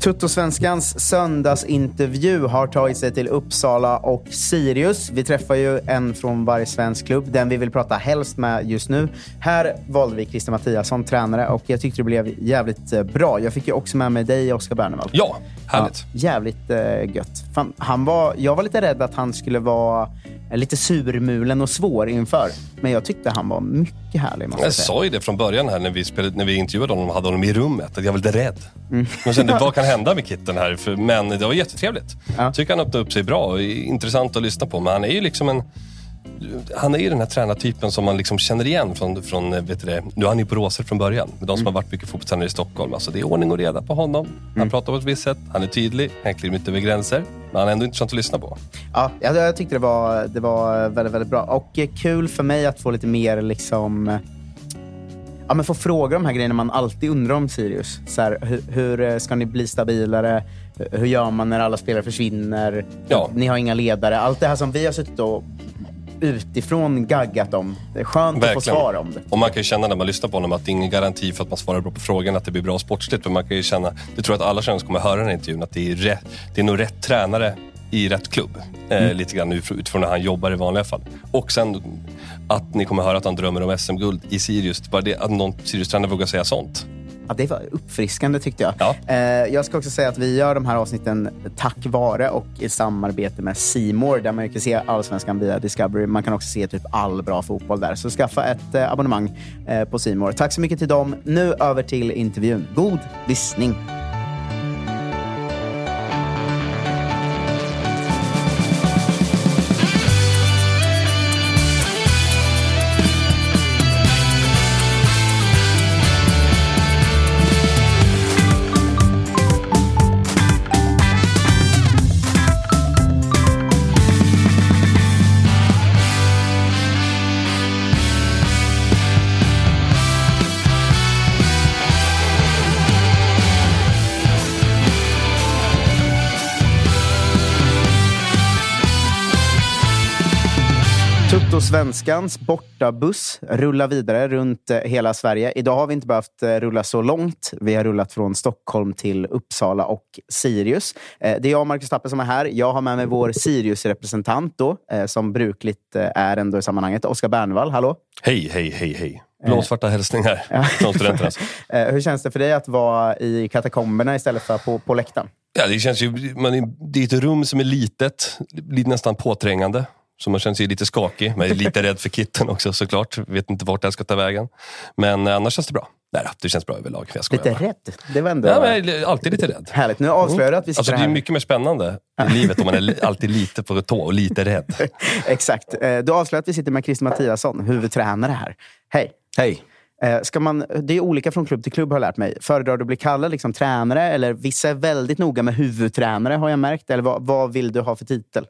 Tuttosvenskans söndagsintervju har tagit sig till Uppsala och Sirius. Vi träffar ju en från varje svensk klubb, den vi vill prata helst med just nu. Här valde vi Christer Mattiasson, tränare, och jag tyckte det blev jävligt eh, bra. Jag fick ju också med mig dig, Oskar Bernevall. Ja, härligt. Ja, jävligt äh, gött. Fan, han var, jag var lite rädd att han skulle vara lite surmulen och svår inför. Men jag tyckte han var mycket härlig. Jag, jag sa ju det från början här när vi, spelade, när vi intervjuade honom och hade honom i rummet. Att jag var lite rädd. Mm. Jag kände, vad kan hända med Kitten här? För, men det var jättetrevligt. Jag tycker han öppnade upp sig bra. Intressant att lyssna på. Men han är ju liksom en han är ju den här tränartypen som man liksom känner igen från, från vet du nu är han ju på Råser från början, men de som mm. har varit mycket fotbollstränare i Stockholm. Alltså det är ordning och reda på honom. Han mm. pratar på ett visst sätt, han är tydlig, han kliver inte över gränser. Men han är ändå intressant att lyssna på. Ja, jag, jag tyckte det var, det var väldigt, väldigt bra. Och kul för mig att få lite mer liksom ja, men få fråga de här grejerna man alltid undrar om Sirius. Så här, hur, hur, ska ni bli stabilare? Hur gör man när alla spelare försvinner? Ja. Ni har inga ledare. Allt det här som vi har suttit och utifrån gaggat om. Det är skönt Verkligen. att få svar om det. Och man kan ju känna när man lyssnar på honom att det är ingen garanti för att man svarar bra på frågan att det blir bra sportsligt. Men man kan ju känna, det tror jag att alla känner som kommer höra den här intervjun, att det är, rätt, det är nog rätt tränare i rätt klubb. Eh, mm. Eh, lite grann utifrån när han jobbar i vanliga fall. Och sen att ni kommer höra att han drömmer om SM-guld i Sirius. Bara det att någon Sirius-tränare vågar säga sånt. Ja, det var uppfriskande tyckte jag. Ja. Eh, jag ska också säga att vi gör de här avsnitten tack vare och i samarbete med Simor där man kan se Allsvenskan via Discovery. Man kan också se typ all bra fotboll där. Så skaffa ett eh, abonnemang eh, på Simor. Tack så mycket till dem. Nu över till intervjun. God lyssning! Svenskans bortabuss rullar vidare runt eh, hela Sverige. Idag har vi inte behövt eh, rulla så långt. Vi har rullat från Stockholm till Uppsala och Sirius. Eh, det är jag och Marcus Tapper som är här. Jag har med mig vår Sirius-representant då, som brukligt är ändå i sammanhanget. Oskar Bernvall, hallå! Hej, hej, hej, hej! Blåsvarta hälsningar ja. från studenterna. Hur känns det för dig att vara i katakomberna istället för på, på läktaren? Ja, det känns ju, man är, det är ett rum som är litet, nästan påträngande. Så man känner sig lite skakig. Man är lite rädd för kitten också såklart. Vet inte vart det här ska ta vägen. Men eh, annars känns det bra. Nej det känns bra överlag. Jag lite bara. rädd? Det var ändå... Ja, men alltid lite rädd. Härligt. Nu avslöjar du att vi sitter alltså, här. Det är mycket mer spännande i livet om man är alltid lite på tå och lite rädd. Exakt. Eh, du avslöjar att vi sitter med Christer Mattiasson, huvudtränare här. Hej. Hej. Eh, ska man, det är olika från klubb till klubb har jag lärt mig. Föredrar du att bli kallad liksom, tränare? Eller vissa är väldigt noga med huvudtränare har jag märkt. Eller vad, vad vill du ha för titel?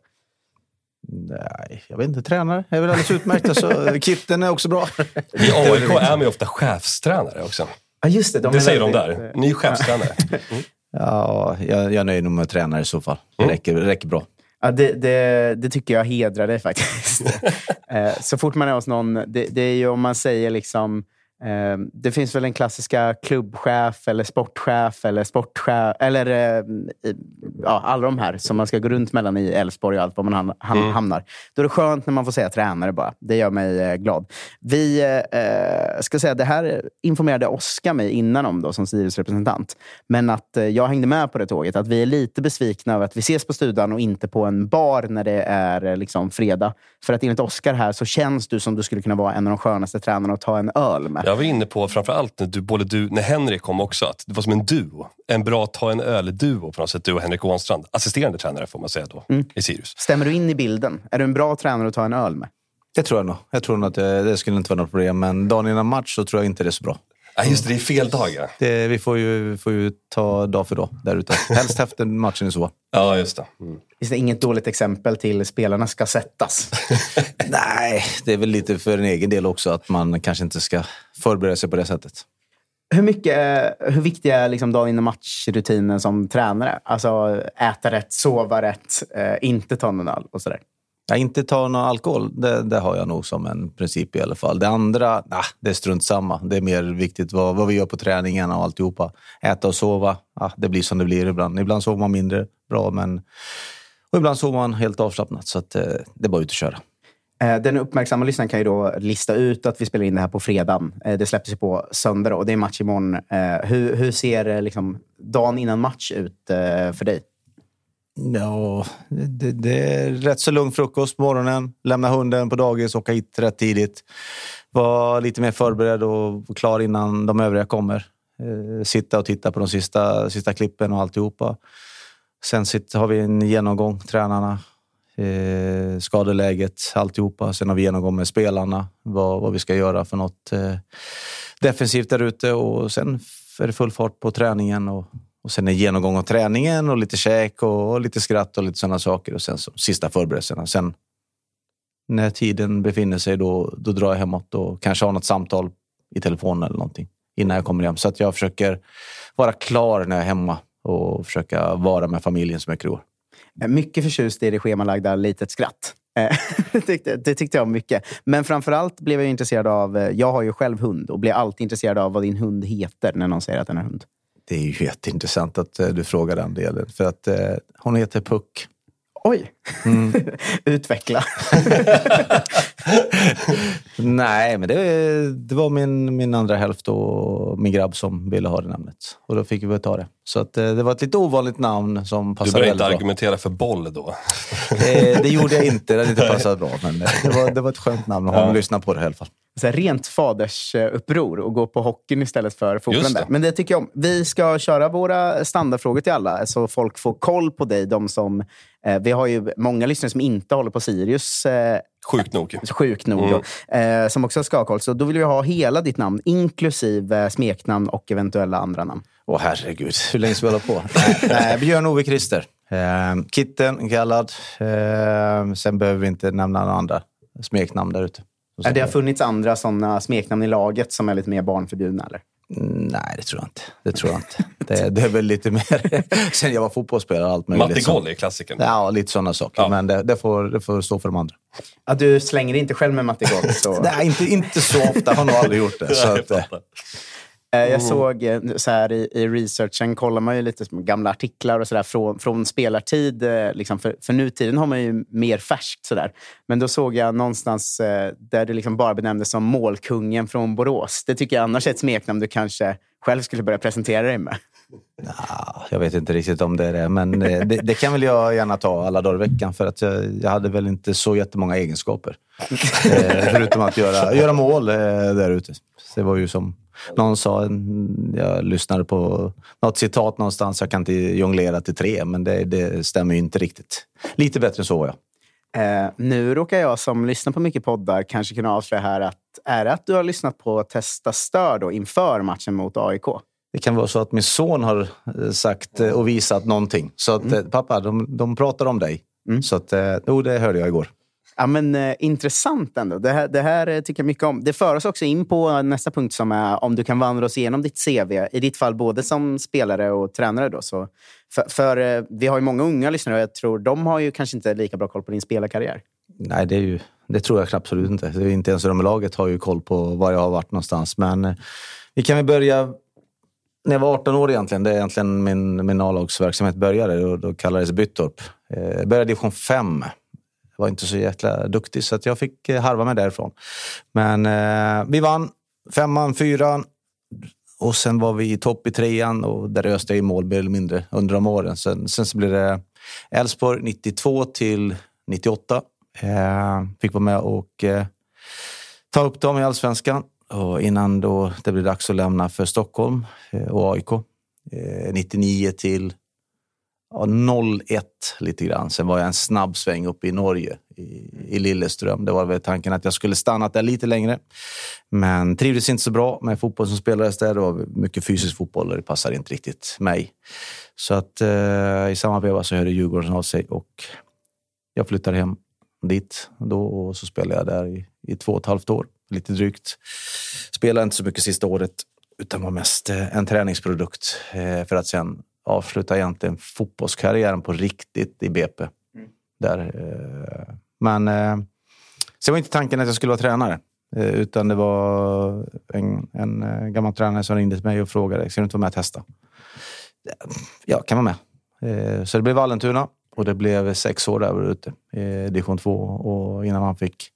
Nej, jag vet inte. Tränare är väl alldeles utmärkt. Alltså, kitten är också bra. I AIK är man ju ofta chefstränare också. Ja, just det. De det säger de där. Ny chefstränare. Mm. Ja, jag, jag nöjer mig med tränare i så fall. Det mm. räcker, räcker bra. Ja, det, det, det, tycker jag hedrar dig faktiskt. Eh, så fort man är hos någon, det, det är ju om man säger liksom det finns väl en klassiska klubbchef eller sportchef eller sportchef. Eller eh, ja, alla de här som man ska gå runt mellan i Elfsborg och allt var man mm. hamnar. Då är det skönt när man får säga tränare bara. Det gör mig eh, glad. Vi eh, ska säga, det här informerade Oskar mig innan om då, som styrelserepresentant. Men att jag hängde med på det tåget. Att vi är lite besvikna över att vi ses på Studan och inte på en bar när det är liksom, fredag. För att enligt Oskar här så känns du som du skulle kunna vara en av de skönaste tränarna att ta en öl med. Jag var inne på framförallt när, du, både du, när Henrik kom också, att det var som en duo. En bra ta en öl-duo på något sätt, du och Henrik Ånstrand. Assisterande tränare får man säga då, mm. i Sirius. Stämmer du in i bilden? Är du en bra tränare att ta en öl med? Det tror jag nog. Jag tror nog att det, det skulle inte vara något problem, men dagen innan match så tror jag inte det är så bra. Ja, just det, det är fel dag. Ja. Det, vi får ju, får ju ta dag för dag där ute. Helst efter matchen är så. Ja, just det. Mm. Finns det inget dåligt exempel till spelarna ska sättas? Nej, det är väl lite för en egen del också att man kanske inte ska förbereda sig på det sättet. Hur, mycket, hur viktig är liksom dagen innan matchrutinen som tränare? Alltså äta rätt, sova rätt, eh, inte ta någon öl och sådär. Jag inte ta någon alkohol, det, det, har jag nog som en princip i alla fall. Det andra, nah, det är strunt samma. Det är mer viktigt vad, vad vi gör på träningarna och alltihopa. Äta och sova, ah, det blir som det blir ibland. Ibland sover man mindre bra, men och ibland sover man helt avslappnat. Så att, eh, det är bara ut och köra. Eh, den uppmärksamma lyssnaren kan ju då lista ut att vi spelar in det här på fredagen. Eh, det släpps ju på söndag och det är match imorgon. Eh, hur, hur ser liksom dagen innan match ut för dig? Ja, det, det, är rätt så lugn frukost på morgonen. Lämna hunden på dagis, åka hit rätt tidigt. Var lite mer förberedd och klar innan de övriga kommer. Eh, sitta och titta på de sista, sista klippen och alltihopa. Sen har vi en genomgång, tränarna, eh, skadeläget, alltihopa. Sen har vi genomgång med spelarna, vad, vad vi ska göra för något eh, defensivt där ute. Och sen är det full fart på träningen. Och, och sen en genomgång av träningen och lite käk och, och lite skratt och lite sådana saker. Och sen så, sista förberedelserna. Sen när tiden befinner sig, då, då drar jag hemåt och kanske har något samtal i telefonen eller någonting innan jag kommer hem. Så att jag försöker vara klar när jag är hemma och försöka vara med familjen så mycket det går. Mycket förtjust i det schemalagda litet skratt. Eh, det, tyckte, det tyckte jag om mycket. Men framförallt blev jag intresserad av... Eh, jag har ju själv hund och blir alltid intresserad av vad din hund heter när någon säger att den är hund. Det är ju jätteintressant att eh, du frågar den delen. För att eh, hon heter Puck. Oj! Mm. Utveckla. Nej, men det, det, var min, min andra hälft och min grabb som ville ha det namnet. Och då fick vi ta det. Så att, eh, det var ett lite ovanligt namn som passade Du började inte argumentera för boll då? Eh, det gjorde jag inte. Det hade inte passat bra. Men det var, det var ett skönt namn ha ja. lyssna på det i alla fall. Så här, rent fadersuppror och gå på hockeyn istället för fotbollen. Det. Men det tycker jag om. Vi ska köra våra standardfrågor till alla så folk får koll på dig. De som, eh, vi har ju många lyssnare som inte håller på Sirius. Eh, Sjukt nog. Sjukt nog. Mm. Eh, som också ska ha koll. Så då vill vi ha hela ditt namn, inklusive smeknamn och eventuella andra namn. Åh herregud, hur länge ska vi hålla på? nej, Björn-Ove Christer. Eh, Kitten kallad. Eh, sen behöver vi inte nämna några andra smeknamn där ute. Det har funnits andra sådana smeknamn i laget som är lite mer barnförbjudna? Eller? Nej, det tror jag inte. Det, tror jag inte. det, det är väl lite mer... Sen jag var fotbollsspelare och allt möjligt. Matte Goll är klassikern. Ja, lite sådana saker. Ja. Men det, det, får, det får stå för de andra. Ja, du slänger inte själv med Matte Goll? Så... Nej, inte, inte så ofta. Har nog aldrig gjort det. Så att, Eh, jag såg eh, så här i, i researchen, kollar man ju lite gamla artiklar och så där, från, från spelartid. Eh, liksom för, för nutiden har man ju mer färskt. Så där. Men då såg jag någonstans där du liksom bara benämndes som målkungen från Borås. Det tycker jag annars är ett smeknamn du kanske själv skulle börja presentera dig med. Nah, jag vet inte riktigt om det är det, men det, det, kan väl jag gärna ta alla dagar i veckan. För att jag, jag hade väl inte så jättemånga egenskaper. förutom att göra, göra mål där ute. Det var ju som någon sa, jag lyssnade på något citat någonstans, jag kan inte jonglera till tre, men det, det stämmer ju inte riktigt. Lite bättre än så, ja. Eh, nu råkar jag som lyssnar på mycket poddar kanske kunna avslöja här att är det att du har lyssnat på Testa Stör då, inför matchen mot AIK? Det kan vara så att min son har eh, sagt eh, och visat någonting. Så att, mm. Eh, pappa, de, de pratar om dig. Mm. Så att, jo, det hörde jag igår. Ja, men, eh, intressant ändå. Det här, det här tycker jag mycket om. Det för oss också in på nästa punkt som är om du kan vandra oss igenom ditt CV. I ditt fall både som spelare och tränare. Då, så för, för Vi har ju många unga lyssnare och jag tror de har ju kanske inte lika bra koll på din spelarkarriär. Nej, det, är ju, det tror jag absolut inte. Det är inte ens de i laget har ju koll på var jag har varit någonstans. Men vi kan väl börja när jag var 18 år egentligen. Det är egentligen min, min A-lagsverksamhet började. Då, då kallades det Byttorp. Eh, jag började i division 5 var inte så jäkla duktig, så att jag fick eh, harva mig därifrån. Men eh, vi vann femman, fyran och sen var vi i topp i trean och där öste jag i mål mer eller mindre under de åren. Sen, sen så blev det Elfsborg 92 till 98. Eh, fick vara med och eh, ta upp dem i allsvenskan. Och innan då det blev dags att lämna för Stockholm eh, och AIK. 99 eh, till ja, 01 lite grann. Sen var jag en snabb sväng upp i Norge, i, i Lilleström. Det var väl tanken att jag skulle stannat där lite längre. Men trivdes inte så bra med fotboll som spelades där. Det var mycket fysisk fotboll och det passade inte riktigt mig. Så att eh, i samma veva så hörde Djurgården av sig och jag flyttade hem dit. Då, och så spelade jag där i, i två och ett halvt år, lite drygt. Spelade inte så mycket sista året utan var mest eh, en träningsprodukt eh, för att sen avsluta egentligen fotbollskarriären på riktigt i BP. Mm. Där, eh, Men så var inte tanken att jag skulle vara tränare. Utan det var en, en gammal tränare som ringde till mig och frågade, ska du inte vara med och testa? Ja, kan vara med. Så det blev Vallentuna och det blev sex år där ute i division 2 och innan man fick,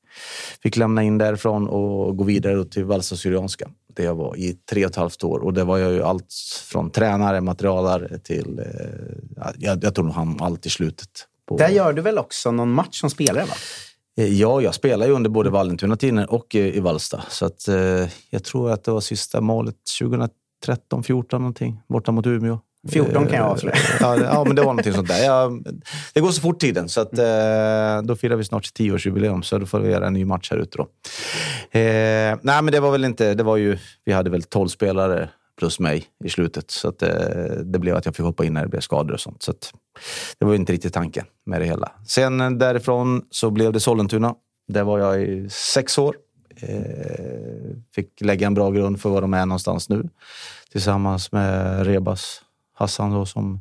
fick lämna in därifrån och gå vidare till Valsa Syrianska. Det jag var i tre och ett halvt år och det var jag ju allt från tränare, materialare till... jag, jag tror nog han allt i slutet. På... Där gör du väl också någon match som spelare? va? Eh, ja, jag spelar ju under både Vallentuna-tiden och i Vallsta. Så att, eh, jag tror att det var sista målet 2013, 14 någonting, borta mot Umeå. 14 kan jag avslöja. ja, ja, men det var någonting sånt där. Ja, det går så fort tiden, så att, eh, då firar vi snart 10-årsjubileum, så då får vi göra en ny match här ute. Då. Eh, nej, men det var väl inte... Det var ju, vi hade väl 12 spelare plus mig i slutet. Så att, eh, det blev att jag fick hoppa in när det blev skador och sånt. Så det var inte riktigt tanken med det hela. Sen eh, därifrån så blev det Sollentuna. Där var jag i sex år. Eh, fick lägga en bra grund för var de är någonstans nu. Tillsammans med Rebas Hassan då, som,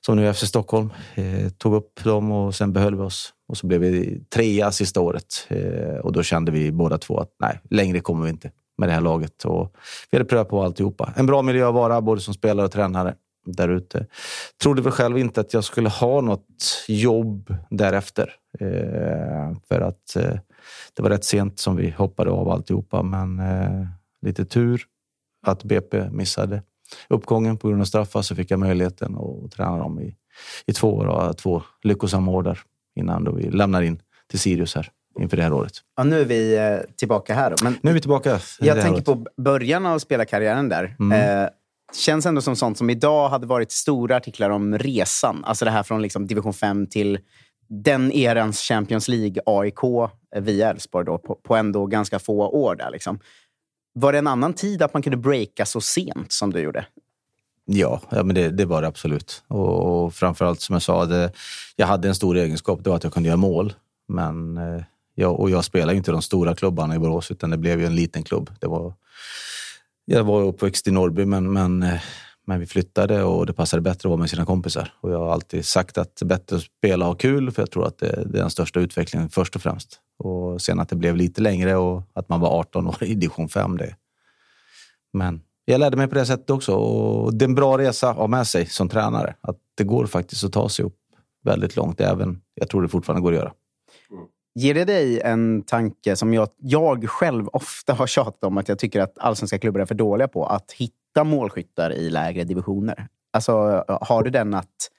som nu är FC Stockholm. Eh, tog upp dem och sen behöll vi oss. Och så blev vi trea sista året. Eh, och då kände vi båda två att nej, längre kommer vi inte med det här laget. Och vi hade prövat på alltihopa. En bra miljö att vara, både som spelare och tränare där ute. Trodde väl själv inte att jag skulle ha något jobb därefter. Eh, för att eh, det var rätt sent som vi hoppade av alltihopa, men eh, lite tur att BP missade uppgången på grund av straffar så fick jag möjligheten att träna dem i, i två år och två lyckosamma år där innan då vi lämnar in till Sirius här inför det här året. Ja, nu är vi eh, tillbaka här. Då. Men nu är vi tillbaka. Jag tänker på början av spelarkarriären där. Mm. Eh, känns ändå som sånt som idag hade varit stora artiklar om resan. Alltså det här från liksom division 5 till den erans Champions League AIK via Elfsborg på, på ändå ganska få år. där. Liksom. Var det en annan tid att man kunde breaka så sent som du gjorde? Ja, ja men det, det var det absolut. Och, och framförallt som jag sa, det, jag hade en stor egenskap. Det var att jag kunde göra mål. Men eh, jag, och jag spelade inte de stora klubbarna i Borås, utan det blev ju en liten klubb. Det var, jag var uppväxt i Norrby, men, men, eh, men vi flyttade och det passade bättre att vara med sina kompisar. Och jag har alltid sagt att det är bättre att spela och ha kul, för jag tror att det, det är den största utvecklingen först och främst. Och sen att det blev lite längre och att man var 18 år i division 5. Det. Men jag lärde mig på det sättet också. Och det är en bra resa att ha med sig som tränare. Att det går faktiskt att ta sig upp väldigt långt. Även, jag tror det fortfarande går att göra. Mm. Ger det dig en tanke som jag, jag själv ofta har tjatat om att jag tycker att allsvenska klubbar är för dåliga på? Att hitta målskyttar i lägre divisioner. Alltså, har du den att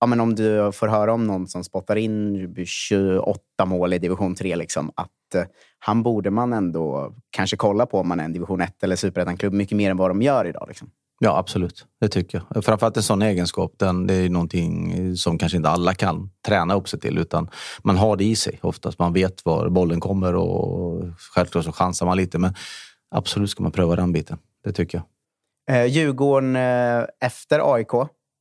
ja, men om du får höra om någon som spottar in 28 mål i division 3, liksom, att eh, han borde man ändå kanske kolla på om man är en division 1 eller superettan-klubb mycket mer än vad de gör idag. Liksom. Ja, absolut. Det tycker jag. Framförallt en sån egenskap. Den, det är någonting som kanske inte alla kan träna upp sig till. Utan man har det i sig oftast. Man vet var bollen kommer och självklart så chansar man lite. Men absolut ska man pröva den biten. Det tycker jag. Eh, Djurgården eh, efter AIK.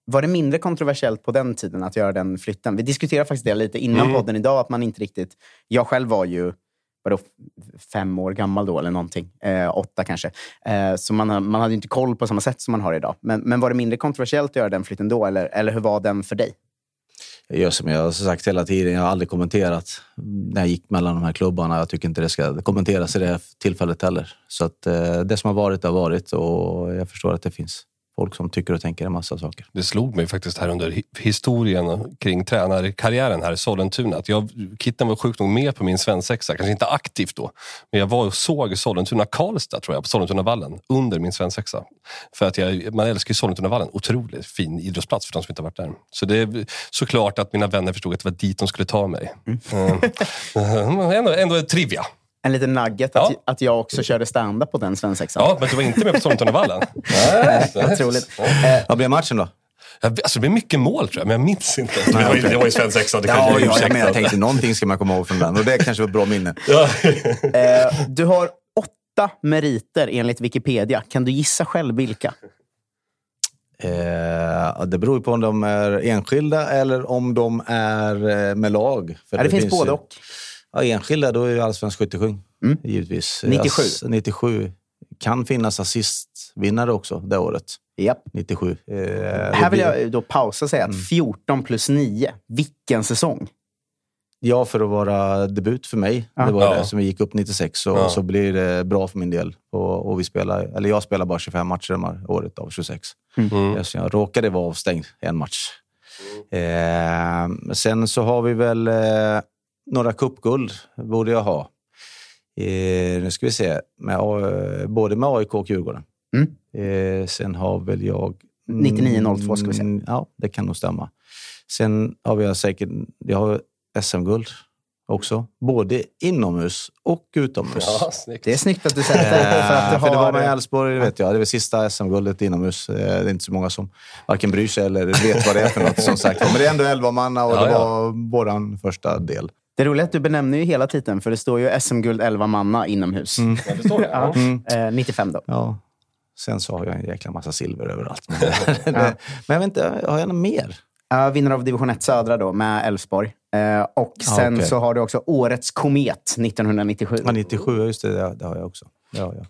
Var det mindre kontroversiellt på den tiden att göra den flytten? Vi diskuterade faktiskt det lite innan mm. podden idag. att man inte riktigt... Jag själv var ju vadå, fem år gammal då, eller någonting. Eh, åtta kanske. Eh, så man, man hade inte koll på samma sätt som man har idag. Men, men var det mindre kontroversiellt att göra den flytten då, eller, eller hur var den för dig? Jag gör som jag har sagt hela tiden. Jag har aldrig kommenterat när jag gick mellan de här klubbarna. Jag tycker inte det ska kommenteras i det här tillfället heller. Så att, eh, det som har varit har varit och jag förstår att det finns folk som tycker och tänker en massa saker. Det slog mig faktiskt här under historien kring tränarkarriären här i Sollentuna. Att jag, Kitten var sjukt nog med på min svensexa, kanske inte aktivt då. Men jag var och såg Sollentuna Karlstad tror jag, på Sollentunavallen under min svensexa. För att jag, man älskar ju Sollentunavallen. Otroligt fin idrottsplats för de som inte har varit där. Så det är såklart att mina vänner förstod att det var dit de skulle ta mig. Mm. Mm. ändå, ändå trivia en liten nugget ja. att, att jag också körde stand-up på den svensexan. Ja, men du var inte med på Sollentunavallen? Nej, otroligt. Eh, Vad blev matchen då? Alltså, det blev mycket mål tror jag, men jag minns inte. Nej, det, var, okay. det var ju svensexa, det ja, ja, jag, men jag tänkte någonting ska man komma ihåg från den och det kanske var ett bra minne. Ja. eh, du har åtta meriter enligt Wikipedia. Kan du gissa själv vilka? Eh, det beror på om de är enskilda eller om de är eh, med lag. För ja, det, det, finns både och. Ja, enskilda, då är ju allsvensk skyttesjung. Mm. Givetvis. 97. 97. Kan finnas assistvinnare också det året. Yep. 97. Eh, här vill jag då pausa och säga att 14 mm. plus 9, vilken säsong! Ja, för att vara debut för mig. Ja. Det var Ja. det som vi gick upp 96 och Ja. så blir det bra för min del. Och, och vi spelar, eller jag spelar bara 25 matcher det här året av 26. Mm. Så jag råkade vara avstängd en match. Eh, sen så har vi väl eh, några cupguld, borde jag ha. Eh, nu ska vi se, med, både med AIK och Djurgården. Mm. Eh, sen har väl jag... 99-02 ska vi säga. Mm, Ja, det kan nog stämma. Sen har vi säkert jag har SM-guld också. Både inomhus och utomhus. Ja, snyggt. Det är snyggt att du säger det. Eh, För, att du för det var har, med Elfsborg, det vet jag. Det var sista SM-guldet inomhus. Eh, Det är inte så många som varken bryr sig eller vet vad det är för något. Som sagt. Men det är ändå 11 manna och Ja, det ja. var vår första del. Det är roligt att du benämner ju hela titeln, för det står ju SM-guld 11 manna inomhus. Ja, det står det. Ja. Eh, 95 då. Ja. Sen så har jag en jäkla massa silver överallt. Men, det, men jag vet inte, har jag något mer? Uh, vinner av division 1 södra då, med Elfsborg. Eh, och sen okej. så har du också Årets komet 1997. Ja, 97, just det, det, det har jag också. Har jag.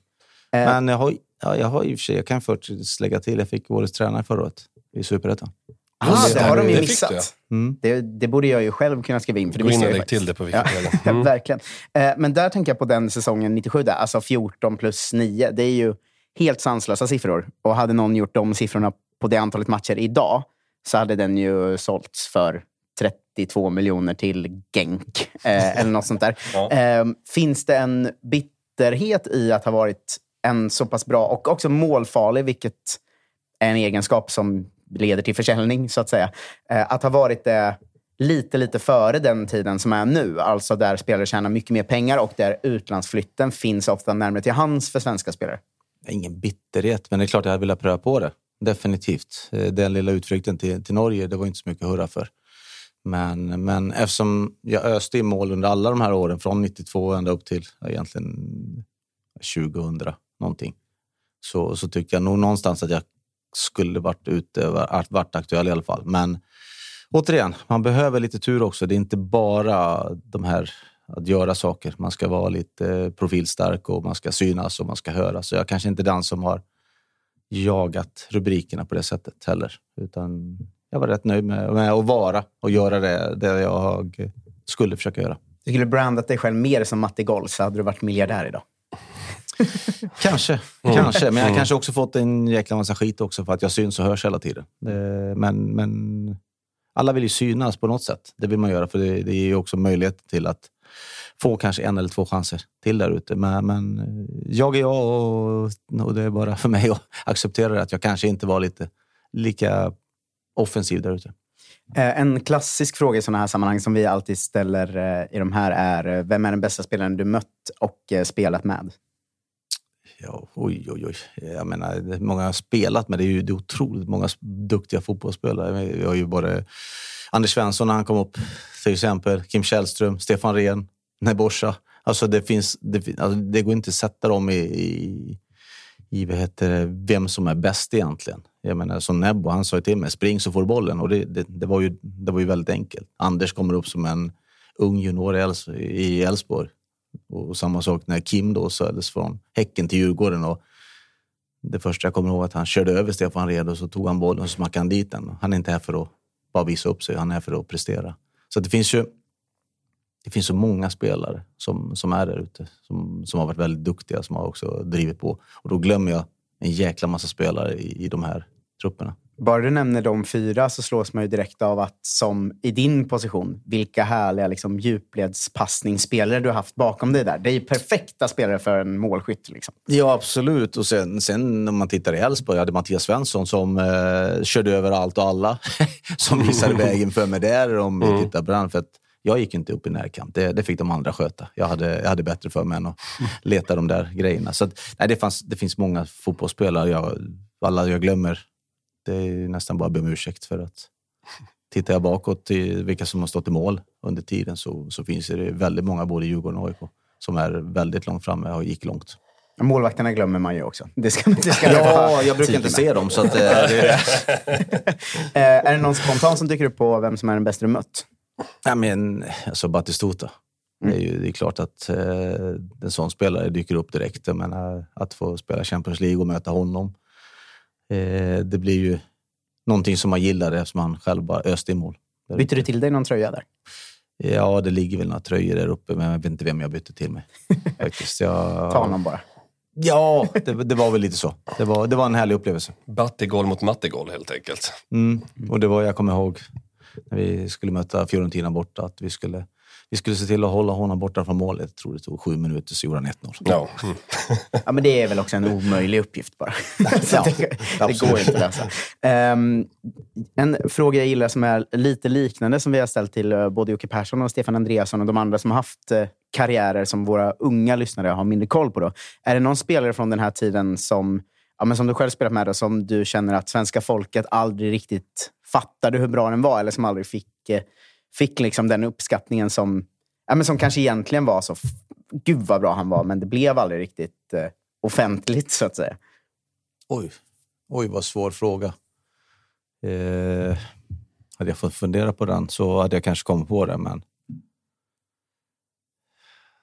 Eh, Men jag har, ja, jag har i och för sig, jag kan faktiskt lägga till, jag fick årets tränare förra året i Superettan. Ah, det har de ju Det missat. du, Mm. Det, det borde jag ju själv kunna skriva in. För det Gå in och lägg till det på Wikipedia. Ja, Mm. verkligen. Eh, men där tänker jag på den säsongen 97, där, alltså 14 plus 9. Det är ju helt sanslösa siffror. Och hade någon gjort de siffrorna på det antalet matcher idag så hade den ju sålts för 32 miljoner till Genk eh, eller något sånt där. Ja. Eh, finns det en bitterhet i att ha varit en så pass bra och också målfarlig, vilket är en egenskap som leder till försäljning, så att säga. Eh, att ha varit det lite, lite före den tiden som är nu. Alltså där spelare tjänar mycket mer pengar och där utlandsflytten finns ofta närmare till hands för svenska spelare. Ingen bitterhet, men det är klart jag hade velat pröva på det. Definitivt. Eh, den lilla utflykten till, till Norge, det var inte så mycket att hurra för. Men, men eftersom jag öste i mål under alla de här åren, från 92 ända upp till egentligen 2000 någonting, så, så tycker jag nog någonstans att jag skulle varit ute, varit, aktuell i alla fall. Men återigen, man behöver lite tur också. Det är inte bara de här att göra saker. Man ska vara lite profilstark och man ska synas och man ska höras. Så jag kanske inte är den som har jagat rubrikerna på det sättet heller. Utan jag var rätt nöjd med, med att vara och göra det, det jag skulle försöka göra. Du skulle brandat dig själv mer som Matti Goll så hade du varit miljardär idag. Kanske, kanske. Men jag har kanske också fått en jäkla massa skit också för att jag syns och hörs hela tiden. Men, men alla vill ju synas på något sätt. Det vill man göra för det, det ger ju också möjlighet till att få kanske en eller två chanser till där ute. Men, men jag är jag och, och det är bara för mig att acceptera det, att jag kanske inte var lite lika offensiv där ute. Eh, En klassisk fråga i sådana här sammanhang som vi alltid ställer eh, i de här är eh, vem är den bästa spelaren du mött och spelat med? Ja, oj, oj, oj. Jag menar, många har spelat med. Det är ju det är otroligt många duktiga fotbollsspelare. Vi har ju både Anders Svensson när han kom upp, till exempel. Kim Källström, Stefan Rehn, Nebosha. Alltså det, finns, det, alltså det går inte att sätta dem i, i, i vad heter det, vem som är bäst egentligen. Jag menar, som Nebbo, han sa ju till mig, spring så får du bollen. Och det, det, det, var ju, det var ju väldigt enkelt. Anders kommer upp som en ung junior i Elfsborg. Och samma sak när Kim då såldes från Häcken till Djurgården. Och det första jag kommer ihåg att han körde över Stefan Rehn och så tog han bollen och smackade han dit den. Han är inte här för att bara visa upp sig, han är här för att prestera. Så det finns ju det finns så många spelare som, som är där ute, som, som har varit väldigt duktiga, som har också drivit på. Och då glömmer jag en jäkla massa spelare i, i de här trupperna. Bara du nämner de fyra så slås man ju direkt av att som i din position, vilka härliga liksom, djupledspassningsspelare du har haft bakom dig där. Det är ju perfekta spelare för en målskytt. Liksom. Ja, absolut. Och sen, sen om man tittar i Elfsborg, jag hade Mattias Svensson som eh, körde över allt och alla. som visade vägen för mig där om vi tittar på den. För att jag gick inte upp i närkamp. Det, det fick de andra sköta. Jag hade, jag hade bättre för mig än att leta de där grejerna. Så att, nej, det, fanns, det finns många fotbollsspelare. Jag, alla jag glömmer, det är nästan bara att be om ursäkt för att Tittar jag bakåt till vilka som har stått i mål under tiden så, så finns det väldigt många, både i Djurgården och AIK, som är väldigt långt framme och gick långt. Målvakterna glömmer man ju också. Det ska, det ska Ja, jag brukar inte se dem. Så att, eh, det är det. Eh, är det någon spontan som dyker upp på vem som är den bästa du mött? Ja, men, alltså Batistuta. Det, är ju, det är klart att eh, en sån spelare dyker upp direkt. Jag menar, att få spela Champions League och möta honom. Eh, det blir ju någonting som man gillar eftersom han själv bara öste i mål. Bytte du till dig någon tröja där? Ja, det ligger väl några tröjor där uppe, men jag vet inte vem jag bytte till mig. Faktiskt. Jag... Ta honom bara. Ja, det, det, var väl lite så. Det var, det var en härlig upplevelse. Battigol mot Mattigol helt enkelt. Mm. Och det var, jag kommer ihåg, när vi skulle möta Fiorentina borta, att vi skulle vi skulle se till att hålla honom borta från målet. Jag tror det tog sju minuter, så gjorde han 1-0. Ja. Mm. ja, men det är väl också en omöjlig uppgift bara. ja, det, det går inte att lösa. Um, en fråga jag gillar som är lite liknande som vi har ställt till uh, både Jocke Persson och Stefan Andreasson och de andra som har haft uh, karriärer som våra unga lyssnare har mindre koll på. Då. Är det någon spelare från den här tiden som, ja, men som du själv spelat med och som du känner att svenska folket aldrig riktigt fattade hur bra den var eller som aldrig fick uh, fick liksom den uppskattningen som, ja, men som kanske egentligen var så, gud vad bra han var, men det blev aldrig riktigt eh, offentligt så att säga. Oj, oj vad svår fråga. Eh, hade jag fått fundera på den så hade jag kanske kommit på det, men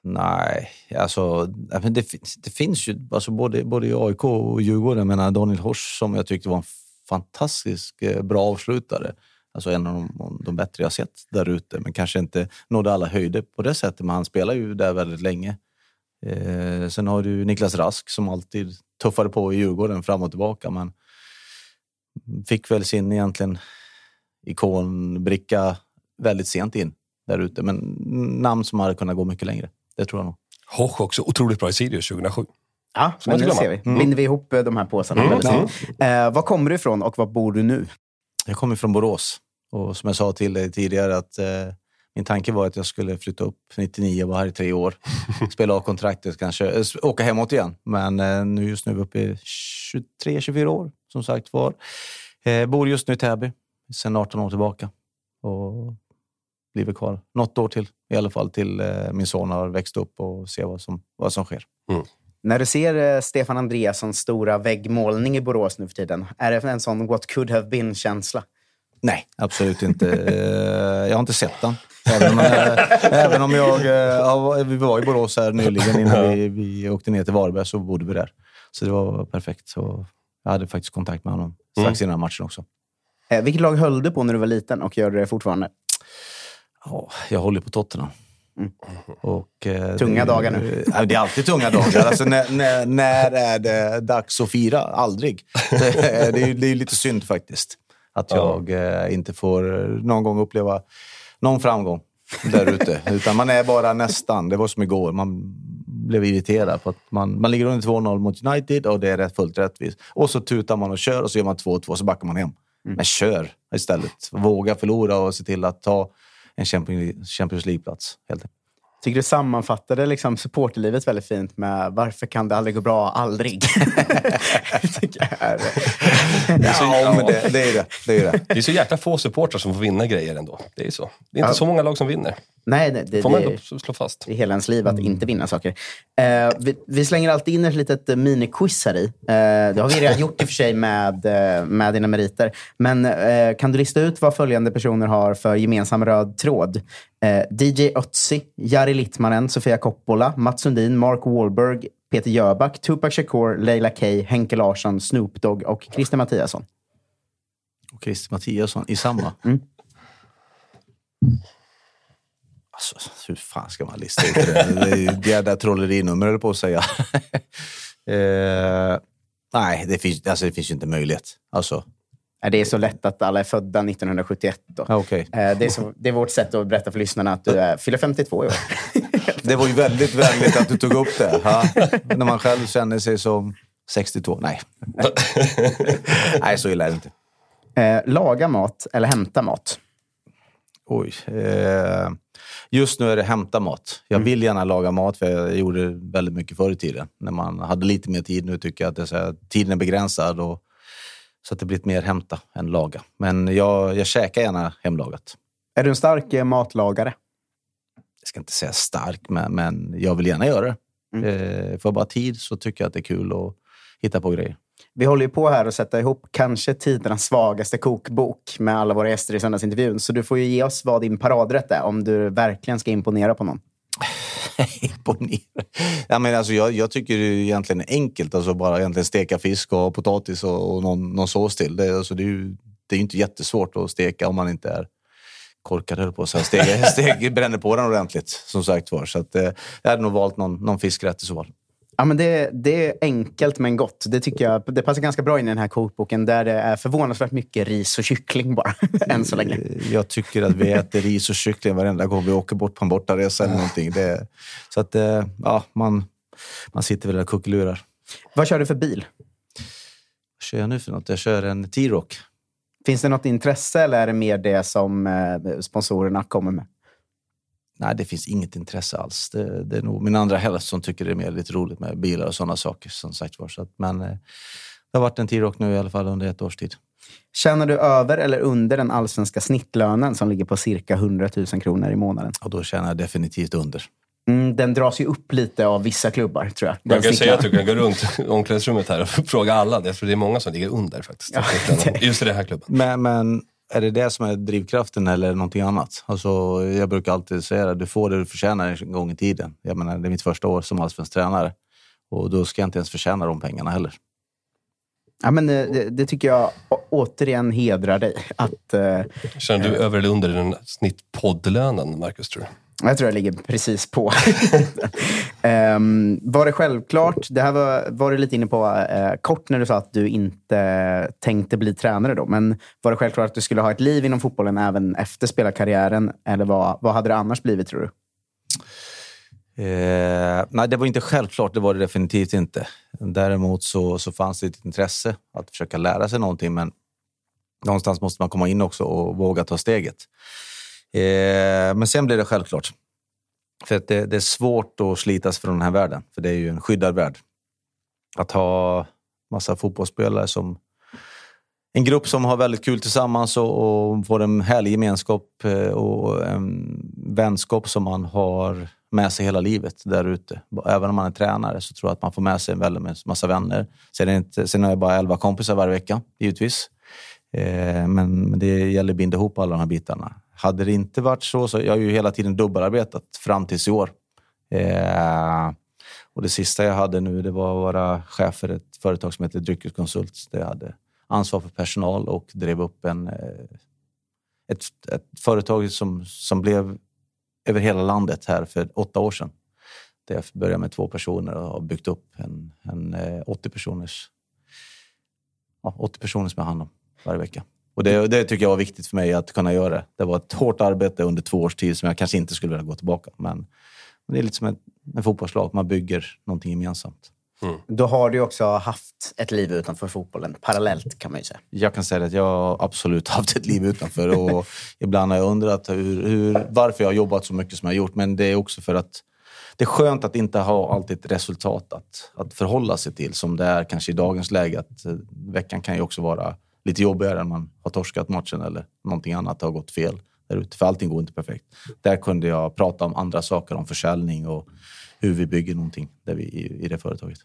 Nej, alltså det, det finns ju alltså både, både i AIK och Djurgården. Jag menar Daniel Hors som jag tyckte var en fantastisk eh, bra avslutare. Alltså en av de, de bättre jag sett där ute, men kanske inte nådde alla höjder på det sättet. Men han spelar ju där väldigt länge. Eh, sen har du Niklas Rask som alltid tuffade på i Djurgården fram och tillbaka, men fick väl sin egentligen ikonbricka väldigt sent in där ute. Men namn som hade kunnat gå mycket längre. Det tror jag nog. Hoch också otroligt bra i Sirius 2007. Ja, men nu ser vi. Mm. Binder vi ihop de här påsarna. Mm. Mm. Eh, var kommer du ifrån och var bor du nu? Jag kommer från Borås och som jag sa till dig tidigare att eh, min tanke var att jag skulle flytta upp 99 och vara här i tre år. Spela av kontraktet, kanske äh, åka hemåt igen. Men eh, nu just nu är vi uppe i 23-24 år som sagt var. Eh, bor just nu i Täby sedan 18 år tillbaka. Och blir kvar något år till i alla fall till eh, min son har växt upp och ser vad som, vad som sker. Mm. När du ser eh, Stefan Andreassons stora väggmålning i Borås nu för tiden, är det en sån what could have been-känsla? Nej, absolut inte. Eh, jag har inte sett den. Även om, eh, även om jag... Ja, vi var i Borås här nyligen innan vi, vi åkte ner till Varberg så bodde vi där. Så det var perfekt. Så jag hade faktiskt kontakt med honom strax mm. innan matchen också. Vilket lag höll du på när du var liten och gör det fortfarande? Ja, jag håller på Tottenham. Mm. Och, eh, tunga det, dagar nu. Eh, det är alltid tunga dagar. Alltså, när, när, när, är det dags att fira? Aldrig. Det, det, är, det är lite synd faktiskt. Att jag eh, inte får någon gång uppleva någon framgång där ute. Utan man är bara nästan. Det var som igår. Man blev irriterad på att man, man ligger under 2-0 mot United och det är rätt, fullt rättvist. Och så tutar man och kör och så gör man 2-2 så backar man hem. Mm. Men kör istället. Våga förlora och se till att ta en Champions League-plats. Helt enkelt tycker du sammanfattade liksom supporterlivet väldigt fint med varför kan det aldrig gå bra? Aldrig. är... ja, men det, det, är det. Det är, det. det är så jäkla få supportrar som får vinna grejer ändå. Det är så. Det är inte ja. så många lag som vinner. Nej, det, det får man ändå slå fast. Det är hela ens liv att inte vinna saker. Eh, vi, vi, slänger alltid in ett litet eh, miniquiz här i. Eh, det har vi redan gjort i och för sig med, eh, med dina meriter. Men eh, kan du lista ut vad följande personer har för gemensam röd tråd? Eh, DJ Ötzi, Jari Littmanen, Sofia Coppola, Mats Sundin, Mark Wahlberg, Peter Jöback, Tupac Shakur, Leila K, Henke Larsson, Snoop Dogg och Christer Mattiasson. Och Christer Mattiasson i samma? Mm. Alltså, hur fan ska man lista ut det? Det är ett jävla trollerinummer, höll på att säga. eh, nej, det finns, alltså, det finns ju inte möjlighet. Alltså, det är så lätt att alla är födda 1971. Då. Okay. Eh, det, är så, det är vårt sätt att berätta för lyssnarna att du är, fyller 52 i år. Det var ju väldigt vänligt att du tog upp det. Ha? När man själv känner sig som 62. Nej. Nej, så illa är det inte. Eh, laga mat eller hämta mat? Oj. Eh, just nu är det hämta mat. Jag mm. vill gärna laga mat, för jag gjorde väldigt mycket förr i tiden. När man hade lite mer tid. Nu tycker jag att det är så här, tiden är begränsad. Och, så att det blir mer hämta än laga. Men jag, jag käkar gärna hemlagat. Är du en stark eh, matlagare? Jag ska inte säga stark, men, men jag vill gärna göra det. Mm. Eh, får jag bara tid så tycker jag att det är kul att hitta på grejer. Vi håller ju på här att sätta ihop kanske tidernas svagaste kokbok med alla våra gäster i söndagsintervjun. Så du får ju ge oss vad din paradrätt är om du verkligen ska imponera på någon. imponera? Ja, men alltså, jag, jag tycker det är egentligen enkelt. Alltså bara egentligen steka fisk och potatis och, och någon, någon sås till. Det, alltså, det är ju det är inte jättesvårt att steka om man inte är korkad höll på så steg, steg bränner på den ordentligt. Som sagt var. Så att, eh, jag hade nog valt någon, någon fiskrätt i så fall. Ja, men det, det är enkelt men gott. Det tycker jag det passar ganska bra in i den här kokboken där det är förvånansvärt mycket ris och kyckling bara, än så länge. Jag tycker att vi äter ris och kyckling varenda gång vi åker bort på en bortaresa eller någonting. Det, så att, eh, ja, man, man sitter väl där och kuckelurar. Vad kör du för bil? Vad kör jag nu för något? Jag kör en T-Rock. Finns det något intresse eller är det mer det som eh, sponsorerna kommer med? Nej, det finns inget intresse alls. Det, det är nog min andra hälft som tycker det är mer lite roligt med bilar och sådana saker. Som sagt var. Så att, men eh, det har varit en T-Rock nu i alla fall under ett års tid. Tjänar du över eller under den allsvenska snittlönen som ligger på cirka 100 000 kronor i månaden? Och då tjänar jag definitivt under. Mm, den dras ju upp lite av vissa klubbar, tror jag. Man kan säga att du kan gå runt omklädningsrummet här och fråga alla. Det är många som ligger under faktiskt. Ja, det... Just i den här klubben. Men, men är det det som är drivkraften eller någonting annat? Alltså, jag brukar alltid säga att du får det du förtjänar en gång i tiden. Jag menar, det är mitt första år som allsvensk tränare och då ska jag inte ens förtjäna de pengarna heller. Ja, men eh, det, det, tycker jag återigen hedrar dig. Att, eh, Känner du över eller under den snittpoddlönen, Marcus? Tror du? Jag tror jag ligger precis på. um, var det självklart, det här var, var du lite inne på uh, kort när du sa att du inte tänkte bli tränare då, men var det självklart att du skulle ha ett liv inom fotbollen även efter spelarkarriären? Eller vad, vad hade det annars blivit tror du? Eh, nej, det var inte självklart. Det var det definitivt inte. Däremot så, så fanns det ett intresse att försöka lära sig någonting, men någonstans måste man komma in också och våga ta steget. Eh, men sen blir det självklart. För att det, det, är svårt att slitas från den här världen, för det är ju en skyddad värld. Att ha massa fotbollsspelare som en grupp som har väldigt kul tillsammans och, och får en härlig gemenskap eh, och en vänskap som man har med sig hela livet där ute. Även om man är tränare så tror jag att man får med sig en väldigt massa vänner. Sen, är inte, sen har jag bara elva kompisar varje vecka, givetvis. Eh, men, men det gäller att binda ihop alla de här bitarna. Hade det inte varit så, så jag har ju hela tiden dubbelarbetat fram tills i år. Eh, och det sista jag hade nu det var att vara chef för ett företag som heter Dryckeskonsult. Där jag hade ansvar för personal och drev upp en, eh, ett, ett företag som, som blev över hela landet här för åtta år sedan. Där jag började med två personer och har byggt upp en, en eh, 80 personers ja, 80 personer som jag har hand om varje vecka. Och det, det, tycker jag var viktigt för mig att kunna göra. Det var ett hårt arbete under två års tid som jag kanske inte skulle vilja gå tillbaka. Men, men det är lite som ett, en fotbollslag. Man bygger någonting gemensamt. Mm. Då har du också haft ett liv utanför fotbollen, parallellt kan man ju säga. Jag kan säga att jag har absolut haft ett liv utanför. Och ibland har jag undrat hur, hur, varför jag har jobbat så mycket som jag har gjort. Men det är också för att det är skönt att inte ha alltid ett resultat att, att förhålla sig till. Som det är kanske i dagens läge. Att eh, veckan kan ju också vara lite jobbigare än man har torskat matchen eller någonting annat har gått fel där ute. För allting går inte perfekt. Där kunde jag prata om andra saker, om försäljning och hur vi bygger någonting där vi, i, i det företaget.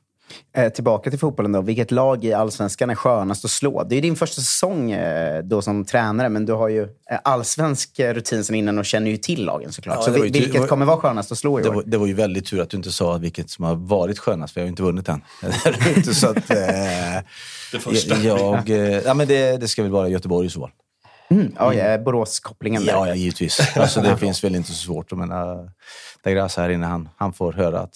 Eh, tillbaka till fotbollen då. Vilket lag i allsvenskan är skönast att slå? Det är din första säsong eh, då som tränare, men du har ju eh, allsvensk rutin sen innan och känner ju till lagen såklart. Ja, så vilket var, kommer vara skönast att slå i det år? Var, det var ju väldigt tur att du inte sa vilket som har varit skönast, för jag har ju inte vunnit än. så att, eh, det första. Jag, eh, ja, men det, det ska väl vara Göteborg i så fall. Mm, ja, ja, Borås-kopplingen där. Ja, ja, givetvis. Alltså, det finns väl inte så svårt. Jag menar, Dagras här inne, han, han får höra att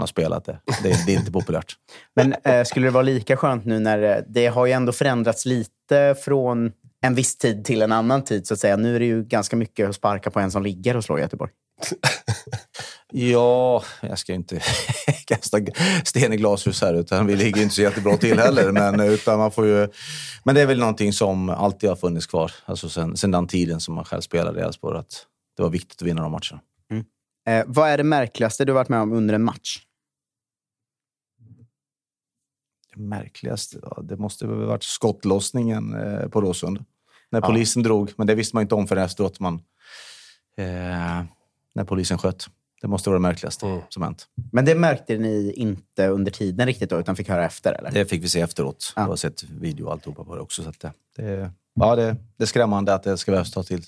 han har spelat det. Det, det är inte populärt. Men eh, skulle det vara lika skönt nu när eh, det har ju ändå förändrats lite från en viss tid till en annan tid, så att säga. Nu är det ju ganska mycket att sparka på en som ligger och slår Göteborg. ja, jag ska inte kasta sten i glashus här, utan vi ligger inte så jättebra till heller. Men, utan man får ju, men det är väl någonting som alltid har funnits kvar, alltså sen, sen den tiden som man själv spelade i Elfsborg, att det var viktigt att vinna de matcherna. Mm. Eh, vad är det märkligaste du varit med om under en match? Det märkligaste? Ja, det måste ha varit skottlossningen eh, på Råsund. När polisen ja. drog, men det visste man inte om förrän efteråt. Man, eh, när polisen sköt. Det måste vara det märkligaste mm. som hänt. Men det märkte ni inte under tiden riktigt då, utan fick höra efter? Eller? Det fick vi se efteråt. Ja. Jag har sett video och alltihopa på det också. Så det, det, ja, det, det är skrämmande att det ska behövas ta till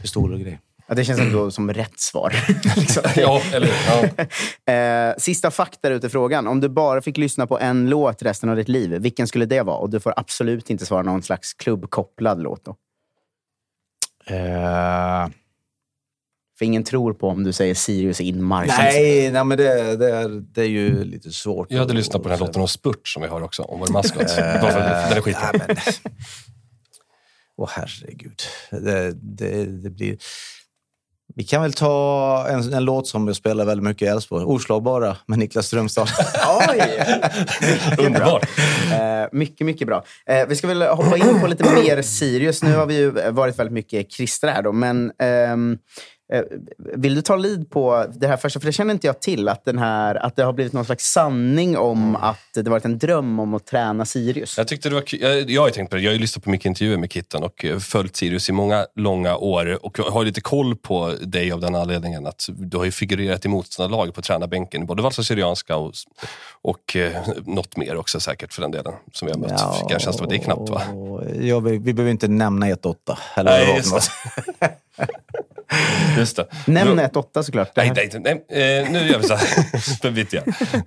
pistoler och grejer. Ja, det känns ändå som rätt svar. liksom. ja, eller ja. Eh, sista fakta ute frågan. Om du bara fick lyssna på en låt resten av ditt liv, vilken skulle det vara? Och du får absolut inte svara någon slags klubbkopplad låt. Då. Uh... För ingen tror på om du säger Sirius inmarsch. Nej, nej men det, det, är, det är ju lite svårt. Jag hade att, lyssnat på den här låten om Spurt som vi har också, om vår maskot. den är skitbra. Åh oh, herregud. Det, det, det, blir... Vi kan väl ta en, en låt som jag spelar väldigt mycket i Älvsborg. Oslagbara med Niklas Strömstad. Oj! Underbart. Eh, mycket, mycket bra. Eh, vi ska väl hoppa in på lite mer Sirius. Nu har vi ju varit väldigt mycket kristna här då, men ehm, Eh, vill du ta lid på det här första? För det känner inte jag till. Att, den här, att det har blivit någon slags sanning om mm. att det varit en dröm om att träna Sirius. Jag, tyckte det var, jag, jag har tänkt på det. Jag har lyssnat på mycket intervjuer med Kitten och eh, följt Sirius i många långa år. Och har lite koll på dig av den anledningen att du har ju figurerat i motståndarlag på tränarbänken. Både Valsa Syrianska och, och eh, något mer också säkert för den delen. Som vi har mött. Ja, Fick jag känslan det är knappt va? Ja, vi, vi behöver inte nämna 1-8. Nej, Just det. Nämn 1-8 såklart. Nej, nej, nej, eh, nu gör vi så här.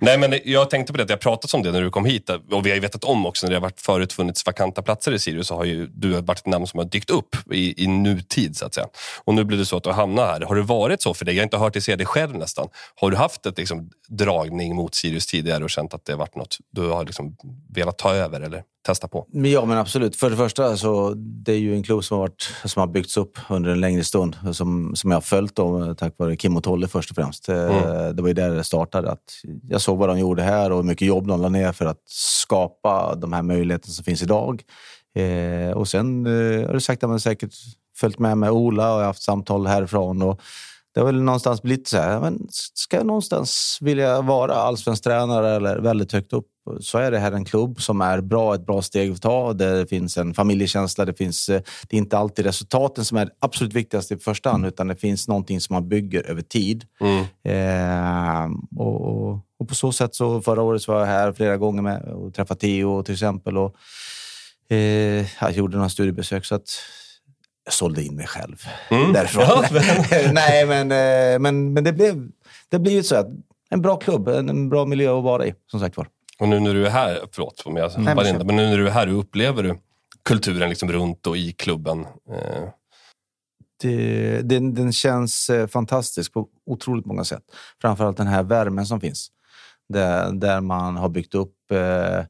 Nej, men jag tänkte på det, att jag pratat om det när du kom hit. Och vi har ju vetat om också, när det har varit förut funnits vakanta platser i Sirius, så har ju du varit ett namn som har dykt upp i, i nutid, så att säga. Och nu blir det så att du hamnar här. Har det varit så för dig? Jag har inte hört dig säga det själv nästan. Har du haft ett liksom, dragning mot Sirius tidigare och känt att det har varit något du har liksom, velat ta över? Eller? Testa på? Ja, men absolut. För det första så det är ju en klubb som har, varit, som har byggts upp under en längre stund. Som, som jag har följt då, tack vare Kim och Tolle först och främst. Eh, mm. Det var ju där det startade. Att jag såg vad de gjorde här och hur mycket jobb de la ner för att skapa de här möjligheterna som finns idag. Eh, och sen eh, har det sagt att man säkert följt med med Ola och jag har haft samtal härifrån. Och det har väl någonstans blivit så här, men ska jag någonstans vilja vara allsvensk tränare eller väldigt högt upp så är det här en klubb som är bra, ett bra steg att ta. Det finns en familjekänsla. Det, finns, eh, det är inte alltid resultaten som är absolut viktigast i första hand, utan det finns någonting som man bygger över tid. Mm. Eh, och, och, på så sätt så förra året var jag här flera gånger med och träffade Theo till exempel. Och, eh, jag gjorde några studiebesök. Så att, jag sålde in mig själv mm. därifrån. Ja, men... Nej, men, eh, men, men det blev, det blev ju så att en bra klubb, en bra miljö att vara i, som sagt var. Och nu när du är här, förlåt om jag hoppar in men nu när du är här, hur upplever du kulturen liksom runt och i klubben? Eh. Det, den, den, känns eh, fantastisk på otroligt många sätt. Framförallt den här värmen som finns. Där, där man har byggt upp eh,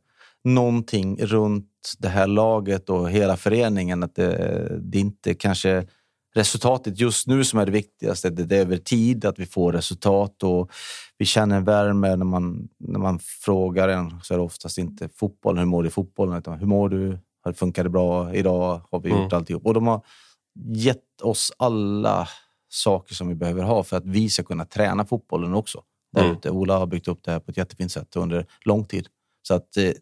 någonting runt det här laget och hela föreningen. Att det, det inte kanske resultatet just nu som är det viktigaste. Det är över tid att vi får resultat och vi känner värme när man, när man frågar en så är det oftast inte fotbollen, hur mår du i fotbollen? Utan hur mår du? Funkar det bra idag? Har vi gjort mm. alltihop? Och de har gett oss alla saker som vi behöver ha för att vi ska kunna träna fotbollen också. Där mm. Ola har byggt upp det här på ett jättefint sätt under lång tid. Så att eh,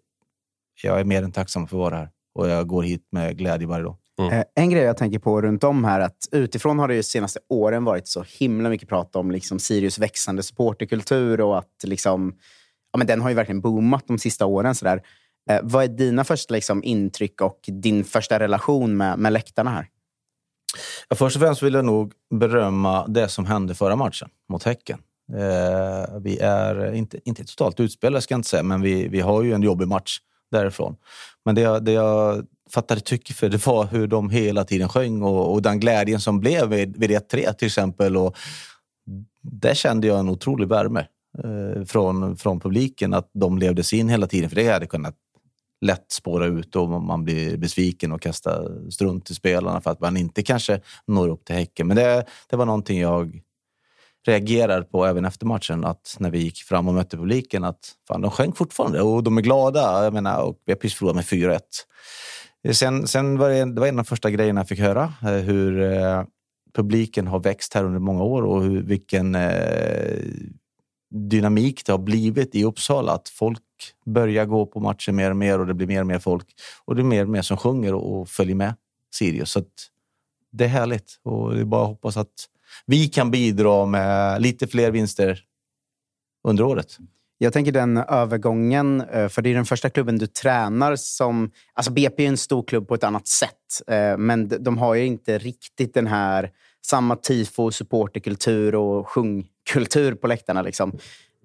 jag är mer än tacksam för att vara här och jag går hit med glädje varje dag. Mm. Eh, en grej jag tänker på runt om här, att utifrån har det de senaste åren varit så himla mycket prat om liksom Sirius växande supporterkultur och att liksom, ja, men den har ju verkligen boomat de sista åren. Så där. Eh, vad är dina första liksom, intryck och din första relation med, med läktarna här? Ja, först och främst vill jag nog berömma det som hände förra matchen mot Häcken. Eh, vi är inte, inte totalt utspelade, ska jag inte säga, men vi, vi har ju en jobbig match därifrån. Men det, det jag fattade tycke för det var hur de hela tiden sjöng och, och den glädjen som blev vid, vid 1-3 till exempel. Och där kände jag en otrolig värme eh, från, från publiken, att de levde sig in hela tiden. För det hade kunnat lätt spåra ut och man blir besviken och kastar strunt till spelarna för att man inte kanske når upp till Häcken. Men det, det var någonting jag reagerar på även efter matchen. Att när vi gick fram och mötte publiken att fan, de sjöng fortfarande och de är glada. Jag menar, och vi har precis förlorat med 4-1. Eh, sen, sen var det, det var en av de första grejerna jag fick höra. Eh, hur eh, publiken har växt här under många år och hur, vilken dynamik det har blivit i Uppsala. Att folk börjar gå på matcher mer och mer och det blir mer och mer folk. Och det är mer och mer som sjunger och, och följer med Sirius. Så det är härligt och det är bara att hoppas att vi kan bidra med lite fler vinster under året. Jag tänker den övergången, eh, för det är den första klubben du tränar som... Alltså BP är en stor klubb på ett annat sätt, eh, men de har ju inte riktigt den här samma tifo, supporterkultur och sjungkultur på läktarna. Liksom.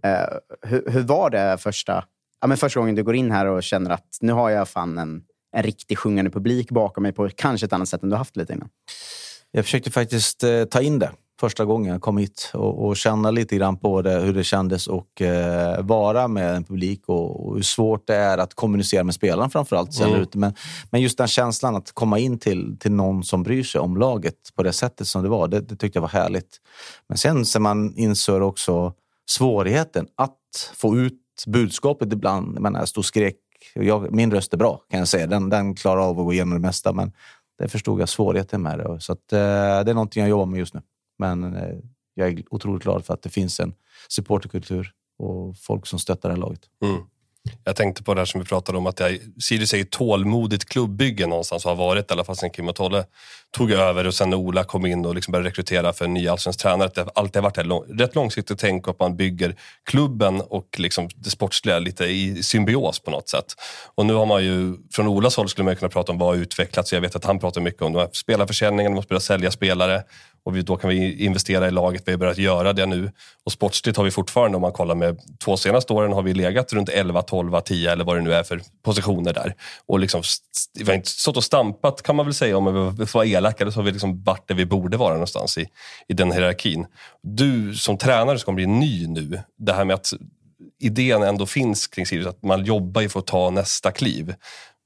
Eh, hur, hur, var det första, ja, men första gången du går in här och känner att nu har jag fan en, en riktig sjungande publik bakom mig på kanske ett annat sätt än du haft lite innan? Jag försökte faktiskt eh, ta in det första gången jag kom hit och, och känna lite grann på det, hur det kändes och eh, vara med en publik och, och, hur svårt det är att kommunicera med spelarna framförallt. Mm. Men, men just den känslan att komma in till, till någon som bryr sig om laget på det sättet som det var, det, det tyckte jag var härligt. Men sen så man insåg också svårigheten att få ut budskapet ibland. Jag, menar, jag stod och skrek. Jag, min röst är bra, kan jag säga. Den, den klarar av att gå igenom det mesta. Men det förstod jag svårigheten med det. Så att, eh, det är någonting jag jobbar med just nu. Men eh, jag är otroligt glad för att det finns en supporterkultur och folk som stöttar det här laget. Mm. Jag tänkte på det här som vi pratade om, att jag, Sirius är ett tålmodigt klubbygge någonstans och har varit i alla fall sen Kim och Tolle tog över och sen när Ola kom in och liksom började rekrytera för en ny allsvensk tränare. Att det alltid har varit ett lång, rätt långsiktigt tänk och att man bygger klubben och liksom det sportsliga lite i symbios på något sätt. Och nu har man ju, från Olas håll skulle man kunna prata om vad har utvecklats. Jag vet att han pratar mycket om spelarförsäljningen, man måste börja sälja spelare och vi, då kan vi investera i laget. Vi har börjat göra det nu. Och sportsligt har vi fortfarande, om man kollar med två senaste åren, har vi legat runt 11, 12, 10 eller vad det nu är för positioner där. Och liksom, vi har inte stått och stampat kan man väl säga om vi får vara elaka, så har vi liksom varit där vi borde vara någonstans i, i den hierarkin. Du som tränare som kommer bli ny nu, det här med att idén ändå finns kring Sirius, att man jobbar ju för att ta nästa kliv.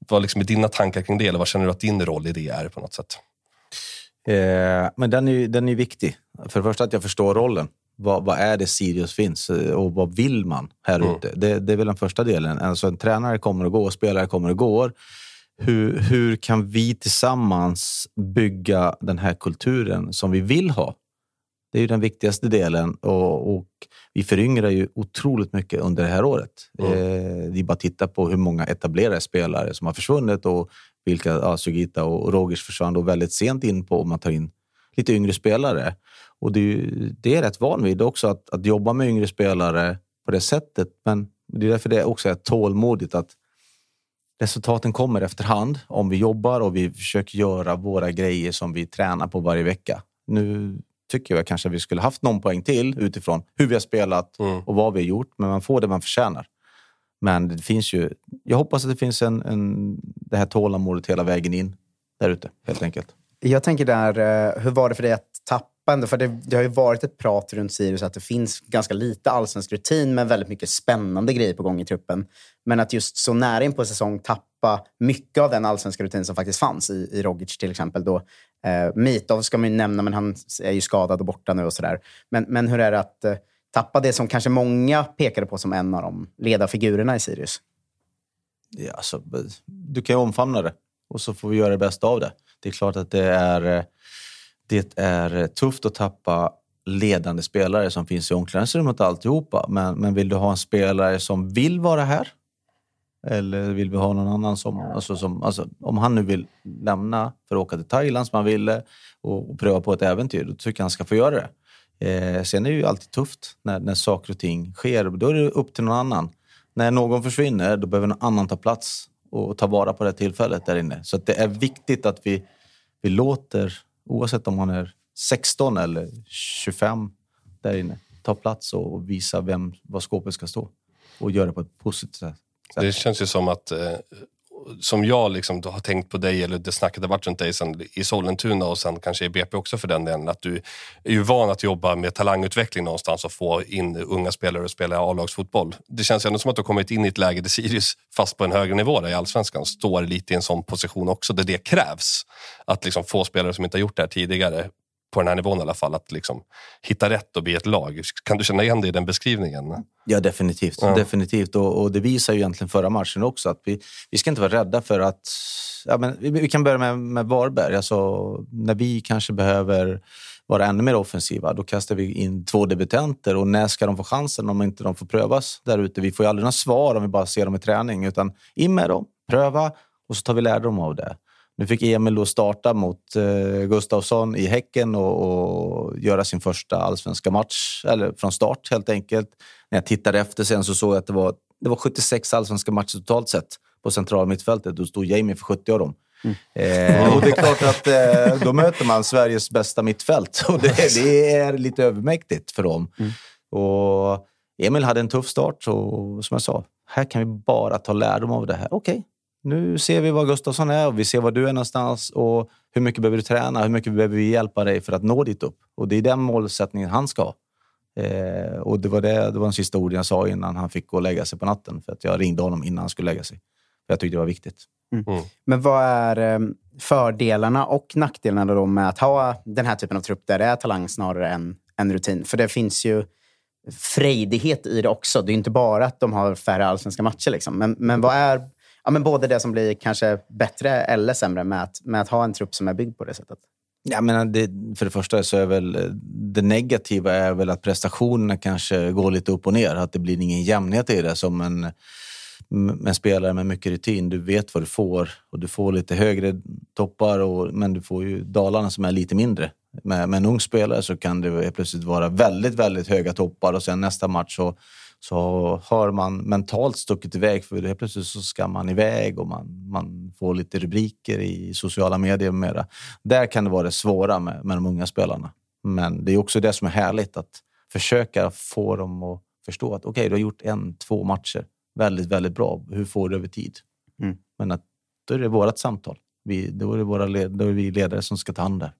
Vad liksom är dina tankar kring det? Eller vad känner du att din roll i det är på något sätt? Eh, men den är, den är viktig. För det första att jag förstår rollen. Vad, vad är det Sirius finns eh, och vad vill man här mm. ute? Det, det, är väl den första delen. Alltså en tränare kommer och går, spelare kommer och går. Hur, hur kan vi tillsammans bygga den här kulturen som vi vill ha? Det är ju den viktigaste delen och, och vi föryngrar ju otroligt mycket under det här året. Mm. Eh, det är bara att titta på hur många etablerade spelare som har försvunnit och vilka ja, Sugita och Rogers försvann då väldigt sent in på om man tar in lite yngre spelare. Och det är, det är rätt van vid också att, att jobba med yngre spelare på det sättet. Men det är därför det också är tålmodigt att resultaten kommer efterhand om vi jobbar och vi försöker göra våra grejer som vi tränar på varje vecka. Nu tycker jag kanske att vi skulle haft någon poäng till utifrån hur vi har spelat mm. och vad vi har gjort, men man får det man förtjänar. Men det finns ju, jag hoppas att det finns en, en, det här tålamodet hela vägen in där ute, helt enkelt. Jag tänker där, eh, hur var det för dig att tappa ändå, för det, det, har ju varit ett prat runt Sirius att det finns ganska lite allsvensk rutin men väldigt mycket spännande grejer på gång i truppen. Men att just så nära in på säsong tappa mycket av den allsvenska rutin som faktiskt fanns i, i Rogic till exempel. Då. Eh, Mitov ska man ju nämna, men han är ju skadad och borta nu och sådär. Men, men hur är det att eh, tappa det som kanske många pekade på som en av de ledarfigurerna i Sirius? Ja, alltså, du kan ju omfamna det och så får vi göra det bästa av det. Det är klart att det är, eh, det är tufft att tappa ledande spelare som finns i omklädningsrummet och alltihopa. Men, men vill du ha en spelare som vill vara här? Eller vill vi ha någon annan som, alltså, som alltså, om han nu vill lämna för att åka till Thailand som han ville och, och pröva på ett äventyr, då tycker jag han ska få göra det. Eh, sen är det ju alltid tufft när, när saker och ting sker. Då är det upp till någon annan. När någon försvinner, då behöver någon annan ta plats och ta vara på det tillfället där inne. Så det är viktigt att vi, vi låter, oavsett om man är 16 eller 25 där inne, ta plats och visa vem, var skåpet ska stå. Och göra det på ett positivt sätt. Det känns ju som att eh, som jag liksom har tänkt på dig, eller det snacket har varit runt dig sen i Sollentuna och sen kanske i BP också för den delen, att du är ju van att jobba med talangutveckling någonstans och få in unga spelare och spela A-lagsfotboll. Det känns ju ändå som att du har kommit in i ett läge där Sirius, fast på en högre nivå där i Allsvenskan, står lite i en sån position också där det krävs. Att liksom få spelare som inte har gjort det här tidigare på den här nivån i alla fall, att liksom hitta rätt och bli ett lag. Kan du känna igen dig i den beskrivningen? Ja, definitivt. Ja. definitivt. Och, och, det visar ju egentligen förra matchen också att vi, vi ska inte vara rädda för att... Ja, men vi, vi kan börja med, med Varberg. Alltså, när vi kanske behöver vara ännu mer offensiva, då kastar vi in två debutanter. Och när ska de få chansen om inte de får prövas där ute? Vi får ju aldrig några svar om vi bara ser dem i träning, utan in med dem, pröva och så tar vi lärdom av det. Nu fick Emil då starta mot eh, Gustavsson i Häcken och, och, göra sin första allsvenska match, eller från start helt enkelt. När jag tittade efter sen så såg jag att det var, det var 76 allsvenska matcher totalt sett på centrala mittfältet. Då stod Jamie för 70 av dem. Mm. Eh, och det är klart att eh, då möter man Sveriges bästa mittfält och det, det är lite övermäktigt för dem. Mm. Och Emil hade en tuff start och som jag sa, här kan vi bara ta lärdom av det här. Okej, okay, nu ser vi vad Gustafsson är och vi ser var du är någonstans och hur mycket behöver du träna? Hur mycket behöver vi hjälpa dig för att nå dit upp? Och det är den målsättningen han ska ha. Eh, och det var, det, det var den sista orden jag sa innan han fick gå och lägga sig på natten. För att jag ringde honom innan han skulle lägga sig. För jag tyckte det var viktigt. Mm. Mm. Men vad är eh, fördelarna och nackdelarna då med att ha den här typen av trupp där det är talang snarare än, än rutin? För det finns ju frejdighet i det också. Det är inte bara att de har färre allsvenska matcher. Liksom. Men, men vad är ja, men både det som blir kanske bättre eller sämre med att, med att ha en trupp som är byggd på det sättet? Jag menar, det, för det första så är väl det negativa är väl att prestationerna kanske går lite upp och ner. Att det blir ingen jämnhet i det. Som en, en spelare med mycket rutin, du vet vad du får och du får lite högre toppar, och, men du får ju dalarna som är lite mindre. Med, med en ung spelare så kan det plötsligt vara väldigt, väldigt höga toppar och sen nästa match så så har man mentalt stuckit iväg för helt plötsligt så ska man iväg och man, man får lite rubriker i sociala medier med mera. Där kan det vara det svåra med, med de unga spelarna. Men det är också det som är härligt, att försöka få dem att förstå att okej, okay, du har gjort en, två matcher väldigt, väldigt bra. Hur får du över tid? Mm. Men att då är det vårt samtal. Vi, då, är det våra led, då är vi ledare som ska ta hand där.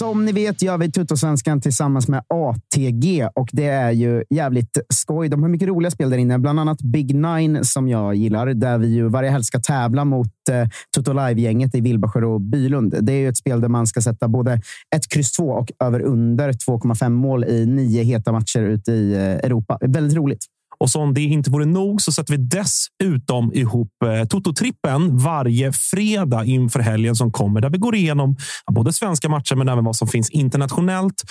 Som ni vet gör vi Tuttosvenskan tillsammans med ATG och det är ju jävligt skoj. De har mycket roliga spel där inne, bland annat Big Nine som jag gillar, där vi ju varje helg ska tävla mot eh, Tutto Live-gänget i Vilbasjö och Bylund. Det är ju ett spel där man ska sätta både ett kryss 2 och över under 2,5 mål i nio heta matcher ute i eh, Europa. Väldigt roligt. Och som det inte vore nog så sätter vi dessutom ihop eh, Toto-trippen varje fredag inför helgen som kommer, där vi går igenom både svenska matcher, men även vad som finns internationellt.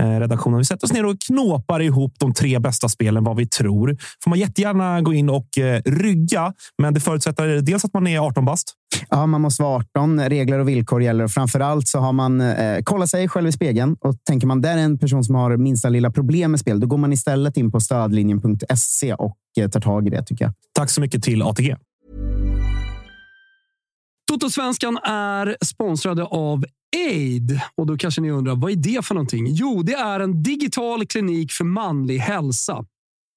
Eh, redaktionen. Vi sätter oss ner och knåpar ihop de tre bästa spelen, vad vi tror. får man jättegärna gå in och eh, rygga, men det förutsätter dels att man är 18 bast. Ja, man måste vara 18. Regler och villkor gäller. Framför allt så har man eh, kollat sig själv i spegeln och tänker man där är en person som har minsta lilla problem med spel, då går man istället in på stödlinjen.se och eh, tar tag i det tycker jag. Tack så mycket till ATG. Totosvenskan är sponsrade av Aid. Och då kanske ni undrar, vad är det för någonting? Jo, det är en digital klinik för manlig hälsa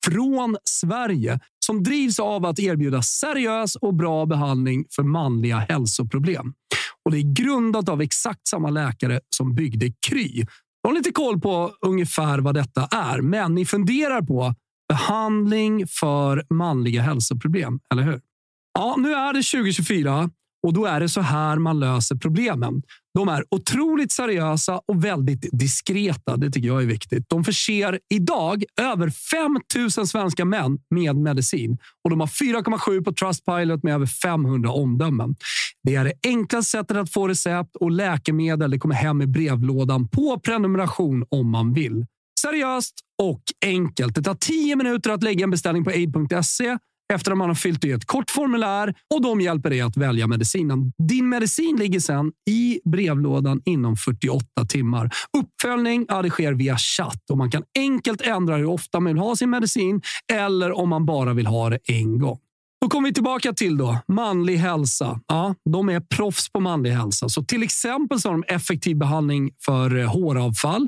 från Sverige som drivs av att erbjuda seriös och bra behandling för manliga hälsoproblem. Och Det är grundat av exakt samma läkare som byggde Kry. Jag har lite koll på ungefär vad detta är, men ni funderar på behandling för manliga hälsoproblem, eller hur? Ja, nu är det 2024 och då är det så här man löser problemen. De är otroligt seriösa och väldigt diskreta. Det tycker jag är viktigt. De förser idag över 5 000 svenska män med medicin och de har 4,7 på Trustpilot med över 500 omdömen. Det är det enklaste sättet att få recept och läkemedel. Det kommer hem i brevlådan på prenumeration om man vill. Seriöst och enkelt. Det tar 10 minuter att lägga en beställning på aid.se efter att man har fyllt i ett kort formulär och de hjälper dig att välja medicinen. Din medicin ligger sedan i brevlådan inom 48 timmar. Uppföljning ja, det sker via chatt och man kan enkelt ändra hur ofta man vill ha sin medicin eller om man bara vill ha det en gång. Då kommer vi tillbaka till då, manlig hälsa. Ja, de är proffs på manlig hälsa. Så till exempel så har de effektiv behandling för eh, håravfall,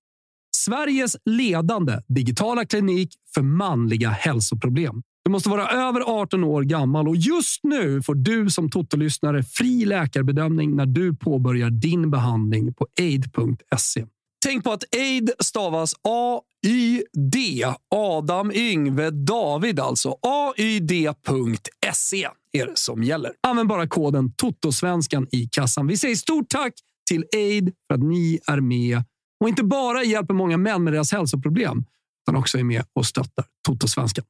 Sveriges ledande digitala klinik för manliga hälsoproblem. Du måste vara över 18 år gammal och just nu får du som Toto-lyssnare fri läkarbedömning när du påbörjar din behandling på aid.se. Tänk på att aid stavas A-Y-D. Adam, Yngve, David alltså. AYD.se är det som gäller. Använd bara koden TOTOSVENSKAN i kassan. Vi säger stort tack till aid för att ni är med och inte bara hjälper många män med deras hälsoproblem utan också är med och stöttar Totosvenskan.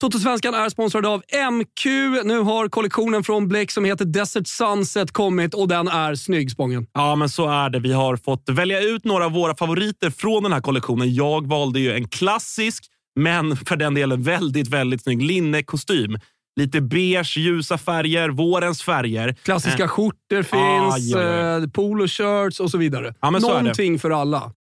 Totosvenskan är sponsrad av MQ. Nu har kollektionen från Bleck som heter Desert Sunset kommit och den är snygg, Spången. Ja, men så är det. Vi har fått välja ut några av våra favoriter från den här kollektionen. Jag valde ju en klassisk men för den delen väldigt, väldigt snygg linnekostym. Lite beige, ljusa färger, vårens färger. Klassiska skjortor finns, Aj, aj, aj. eh, poloshirts och så vidare. Ja, så. Någonting för alla.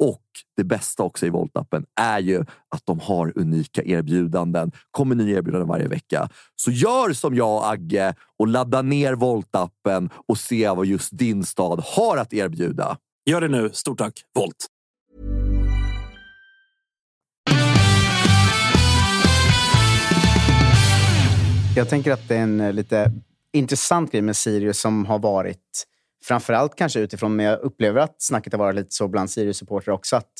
Och det bästa också i Volt-appen är ju att de har unika erbjudanden. kommer nya erbjudanden varje vecka. Så gör som jag och Agge och ladda ner Volt-appen och se vad just din stad har att erbjuda. Gör det nu. Stort tack, Volt! Jag tänker att det är en eh, lite intressant grej med Sirius som har varit, framförallt kanske utifrån, men jag upplever att snacket har varit lite så bland Sirius-supportrar också, att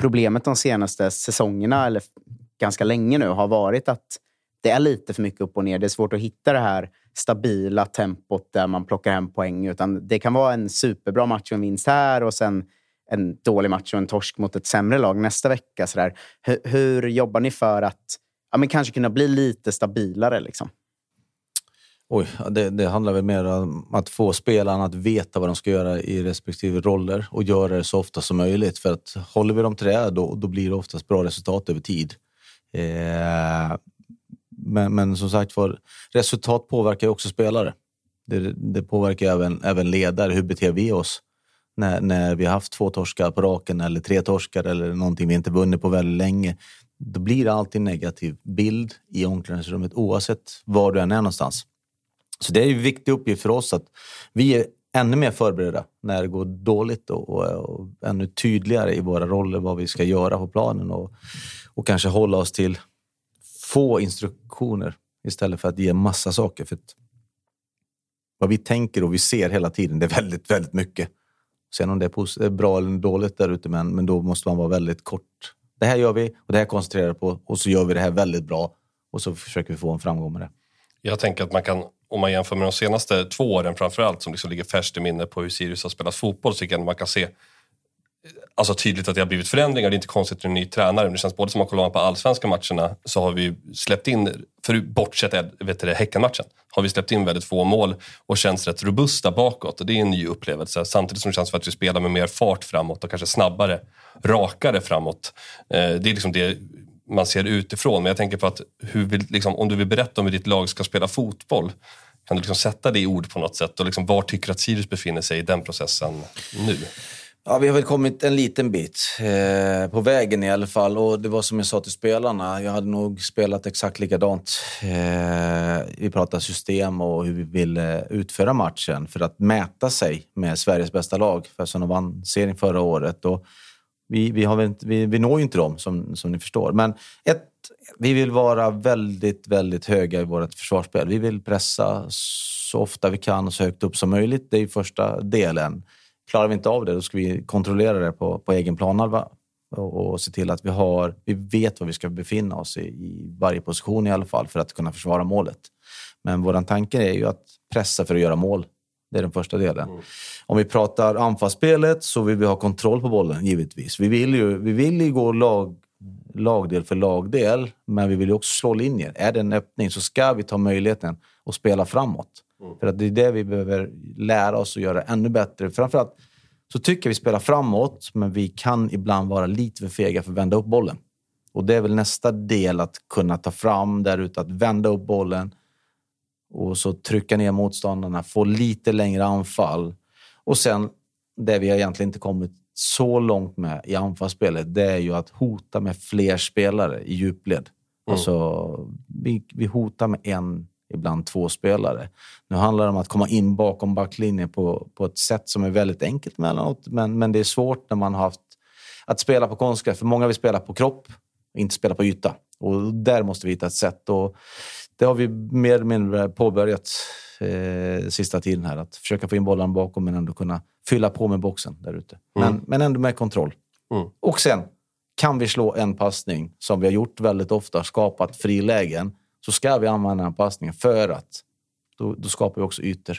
problemet de senaste säsongerna, eller ganska länge nu, har varit att det är lite för mycket upp och ner. Det är svårt att hitta det här stabila tempot där man plockar hem poäng. Utan det kan vara en superbra match och en vinst här och sen en dålig match och en torsk mot ett sämre lag nästa vecka. Så där. Hur, hur jobbar ni för att ja, men kanske kunna bli lite stabilare? Liksom? Oj, det, det handlar väl mer om att få spelarna att veta vad de ska göra i respektive roller och göra det så ofta som möjligt. För att håller vi dem till det, då, då blir det oftast bra resultat över tid. Eh, men, men som sagt för resultat påverkar ju också spelare. Det, det påverkar även, även ledare. Hur beter vi oss när, när vi har haft två torskar på raken eller tre torskar eller någonting vi inte vunnit på väldigt länge? Då blir det alltid en negativ bild i omklädningsrummet oavsett var du än är någonstans. Så det är en viktig uppgift för oss att vi är ännu mer förberedda när det går dåligt och, och, och ännu tydligare i våra roller vad vi ska göra på planen och, och kanske hålla oss till få instruktioner istället för att ge massa saker. För att vad vi tänker och vi ser hela tiden, det är väldigt, väldigt mycket. Sen om det är, är bra eller dåligt där ute, men, men då måste man vara väldigt kort. Det här gör vi och det här koncentrerar vi på och så gör vi det här väldigt bra och så försöker vi få en framgång med det. Jag tänker att man kan, om man jämför med de senaste två åren framförallt som liksom ligger färskt i minne på hur Sirius har spelat fotboll, så tycker jag att man kan se eh, alltså tydligt att det har blivit förändringar. Det är inte konstigt med en ny tränare. Men det känns både som att kollar på allsvenska matcherna så har vi släppt in, för bortsett eh, vet du, Häckenmatchen, har vi släppt in väldigt få mål och känns rätt robusta bakåt. Och det är en ny upplevelse. Samtidigt som det känns som att vi spelar med mer fart framåt och kanske snabbare, rakare framåt. Eh, det är liksom det man ser utifrån. Men jag tänker på att hur vill, liksom, om du vill berätta om hur ditt lag ska spela fotboll, kan du liksom sätta det i ord på något sätt? Och liksom, var tycker du att Sirius befinner sig i den processen nu? Ja, vi har väl kommit en liten bit eh, på vägen i alla fall. Och det var som jag sa till spelarna, jag hade nog spelat exakt likadant. Eh, vi pratade system och hur vi ville utföra matchen för att mäta sig med Sveriges bästa lag. För som de vann serien förra året. Och vi, vi, har vi, vi når ju inte dem, som, som ni förstår. Men ett, vi vill vara väldigt, väldigt höga i vårt försvarsspel. Vi vill pressa så ofta vi kan och så högt upp som möjligt. Det är första delen. Klarar vi inte av det, då ska vi kontrollera det på, på egen planhalva och, och se till att vi, har, vi vet var vi ska befinna oss i, i varje position i alla fall för att kunna försvara målet. Men vår tanke är ju att pressa för att göra mål. Det är den första delen. Om vi pratar anfallsspelet så vill vi ha kontroll på bollen, givetvis. Vi vill ju, vi vill ju gå lag, lagdel för lagdel, men vi vill ju också slå linjer. Är det en öppning så ska vi ta möjligheten att spela framåt. För att det är det vi behöver lära oss att göra ännu bättre. Framförallt så tycker vi spelar framåt, men vi kan ibland vara lite för fega för att vända upp bollen. Och det är väl nästa del att kunna ta fram där ute, att vända upp bollen och så trycka ner motståndarna, få lite längre anfall. Och sen, det vi har egentligen inte kommit så långt med i anfallsspelet, det är ju att hota med fler spelare i djupled. Alltså, vi, vi hotar med en ibland två spelare. Nu handlar det om att komma in bakom backlinjen på, på ett sätt som är väldigt enkelt mellanåt, men, men det är svårt när man har haft att spela på konstgräs. För många vill spela på kropp, inte spela på yta. Och där måste vi hitta ett sätt. Och det har vi mer eller mindre påbörjat eh, sista tiden här. Att försöka få in bollen bakom men ändå kunna fylla på med boxen där ute. Men, mm. men ändå med kontroll. Mm. Och sen kan vi slå en passning som vi har gjort väldigt ofta, skapat frilägen, så ska vi använda den passningen för att då, då skapar vi också ytor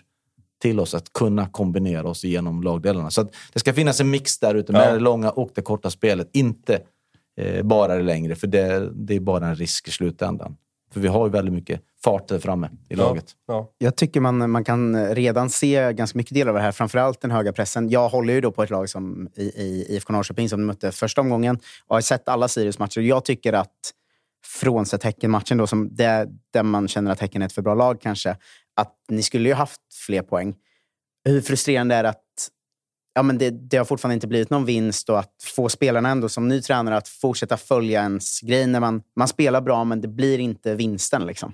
till oss att kunna kombinera oss genom lagdelarna. Så det ska finnas en mix där ute med ja. det långa och det korta spelet. Inte eh, bara det längre, för det, det är bara en risk i slutändan. För vi har ju väldigt mycket fart där framme i laget. Ja. Jag tycker man, man kan redan se ganska mycket del av det här. Framförallt den höga pressen. Jag håller ju då på ett lag som i, i IFK Norrköping som de mötte första omgången och har sett alla Sirius matcher. Jag tycker att frånsett Häcken-matchen, då, som det, där man känner att Häcken är ett för bra lag kanske, att ni skulle ju haft fler poäng. Hur frustrerande är det att ja, men det, det, har fortfarande inte blivit någon vinst och att få spelarna ändå som ny tränare att fortsätta följa ens grej när man, man spelar bra, men det blir inte vinsten. Liksom.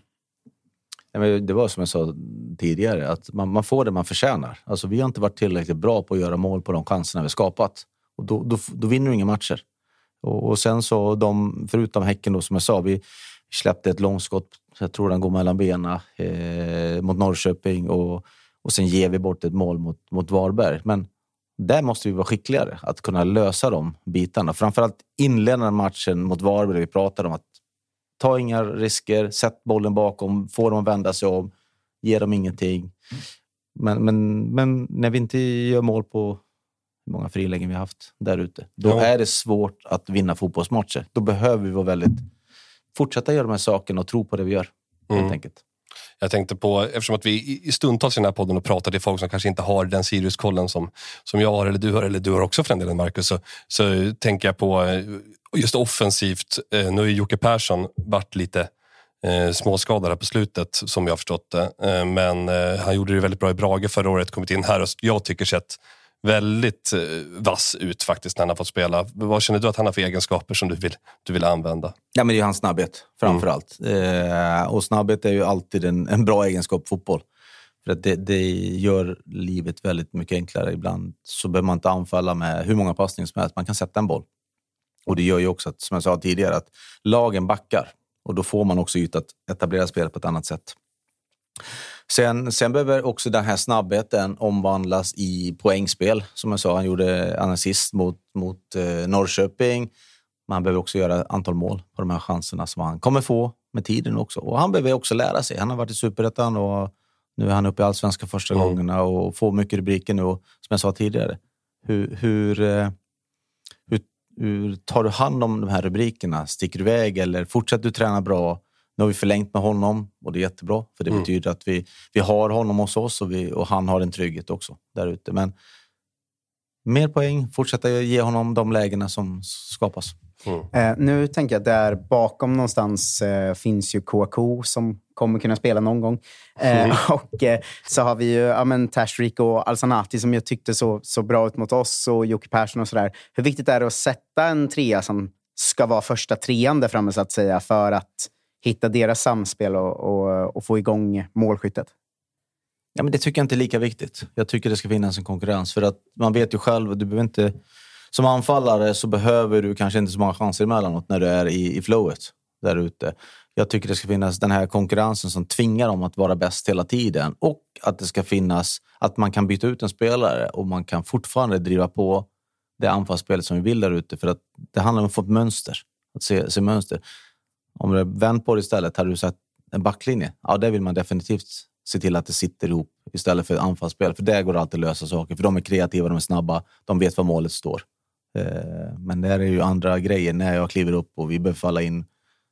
Det var som jag sa tidigare, att man, man, får det man förtjänar. Alltså, vi har inte varit tillräckligt bra på att göra mål på de chanserna vi skapat. Och då, då, då vinner du inga matcher. Och, och, sen så, de, förutom Häcken, då, som jag sa, vi släppte ett långskott, jag tror den går mellan benen, eh, mot Norrköping och, och sen ger vi bort ett mål mot, mot Varberg. Men där måste vi vara skickligare, att kunna lösa de bitarna. Framförallt inledande matchen mot Varberg, vi pratade om att ta inga risker, sätt bollen bakom, få dem att vända sig om, ge dem ingenting. Men, men, men när vi inte gör mål på hur många frilägen vi har haft där ute, då ja. är det svårt att vinna fotbollsmatcher. Då behöver vi vara väldigt, fortsätta göra de här sakerna och tro på det vi gör. Mm. Helt enkelt. Jag tänkte på, eftersom att vi i stundtals i den här podden och pratar till folk som kanske inte har den Sirius-kollen som, som jag har, eller du har, eller du har också för den delen Marcus, så, så tänker jag på eh, just offensivt. Eh, nu har Jocke Persson varit lite eh, småskadad på slutet som jag har förstått det. Eh, men eh, han gjorde det väldigt bra i Brage förra året, kommit in här och jag tycker sett väldigt eh, vass ut faktiskt när han har fått spela. Vad känner du att han har för egenskaper som du vill, du vill använda? Ja, men det är hans snabbhet framför mm. allt. Eh, och snabbhet är ju alltid en, en bra egenskap i fotboll. För att det, det, gör livet väldigt mycket enklare. Ibland så behöver man inte anfalla med hur många passningar som helst. Man kan sätta en boll. Och det gör ju också, att, som jag sa tidigare, att lagen backar. Och då får man också yta att etablera spelet på ett annat sätt. Sen, sen behöver också den här snabbheten omvandlas i poängspel. Som jag sa, han gjorde en assist mot, mot eh, Norrköping. Men han behöver också göra antal mål på de här chanserna som han kommer få med tiden också. Och han behöver också lära sig. Han har varit i Superettan och nu är han uppe i Allsvenskan första mm. gångerna och får mycket rubriker nu. Och, som jag sa tidigare, hur, hur, eh, hur, hur tar du hand om de här rubrikerna? Sticker du iväg eller fortsätter du träna bra? Nu har vi förlängt med honom och det är jättebra. För det mm. betyder att vi, vi har honom hos oss och, vi, och han har en trygghet också där ute. Men mer poäng, fortsätta ge honom de lägena som skapas. Mm. Eh, nu tänker jag där bakom någonstans eh, finns ju KK som kommer kunna spela någon gång. Eh, mm. Och eh, så har vi ju ja, men, Tashrik och Alsanati som jag tyckte så, så bra ut mot oss och Jocke Persson och sådär. Hur viktigt är det att sätta en trea som ska vara första trean där framme så att säga för att hitta deras samspel och, och, och få igång målskyttet? Ja, men det tycker jag inte är lika viktigt. Jag tycker det ska finnas en konkurrens. För att man vet ju själv, du behöver inte, som anfallare så behöver du kanske inte så många chanser emellanåt när du är i, i flowet där ute. Jag tycker det ska finnas den här konkurrensen som tvingar dem att vara bäst hela tiden och att det ska finnas att man kan byta ut en spelare och man kan fortfarande driva på det anfallsspelet som vi vill där ute. För att det handlar om att få ett mönster. Att se, se mönster. Om du vänt på det istället, hade du sett en backlinje? Ja, det vill man definitivt se till att det sitter ihop istället för anfallsspel. För där går det alltid att lösa saker. För de är kreativa, de är snabba, de vet var målet står. Eh, men där är ju andra grejer när jag kliver upp och vi behöver falla in.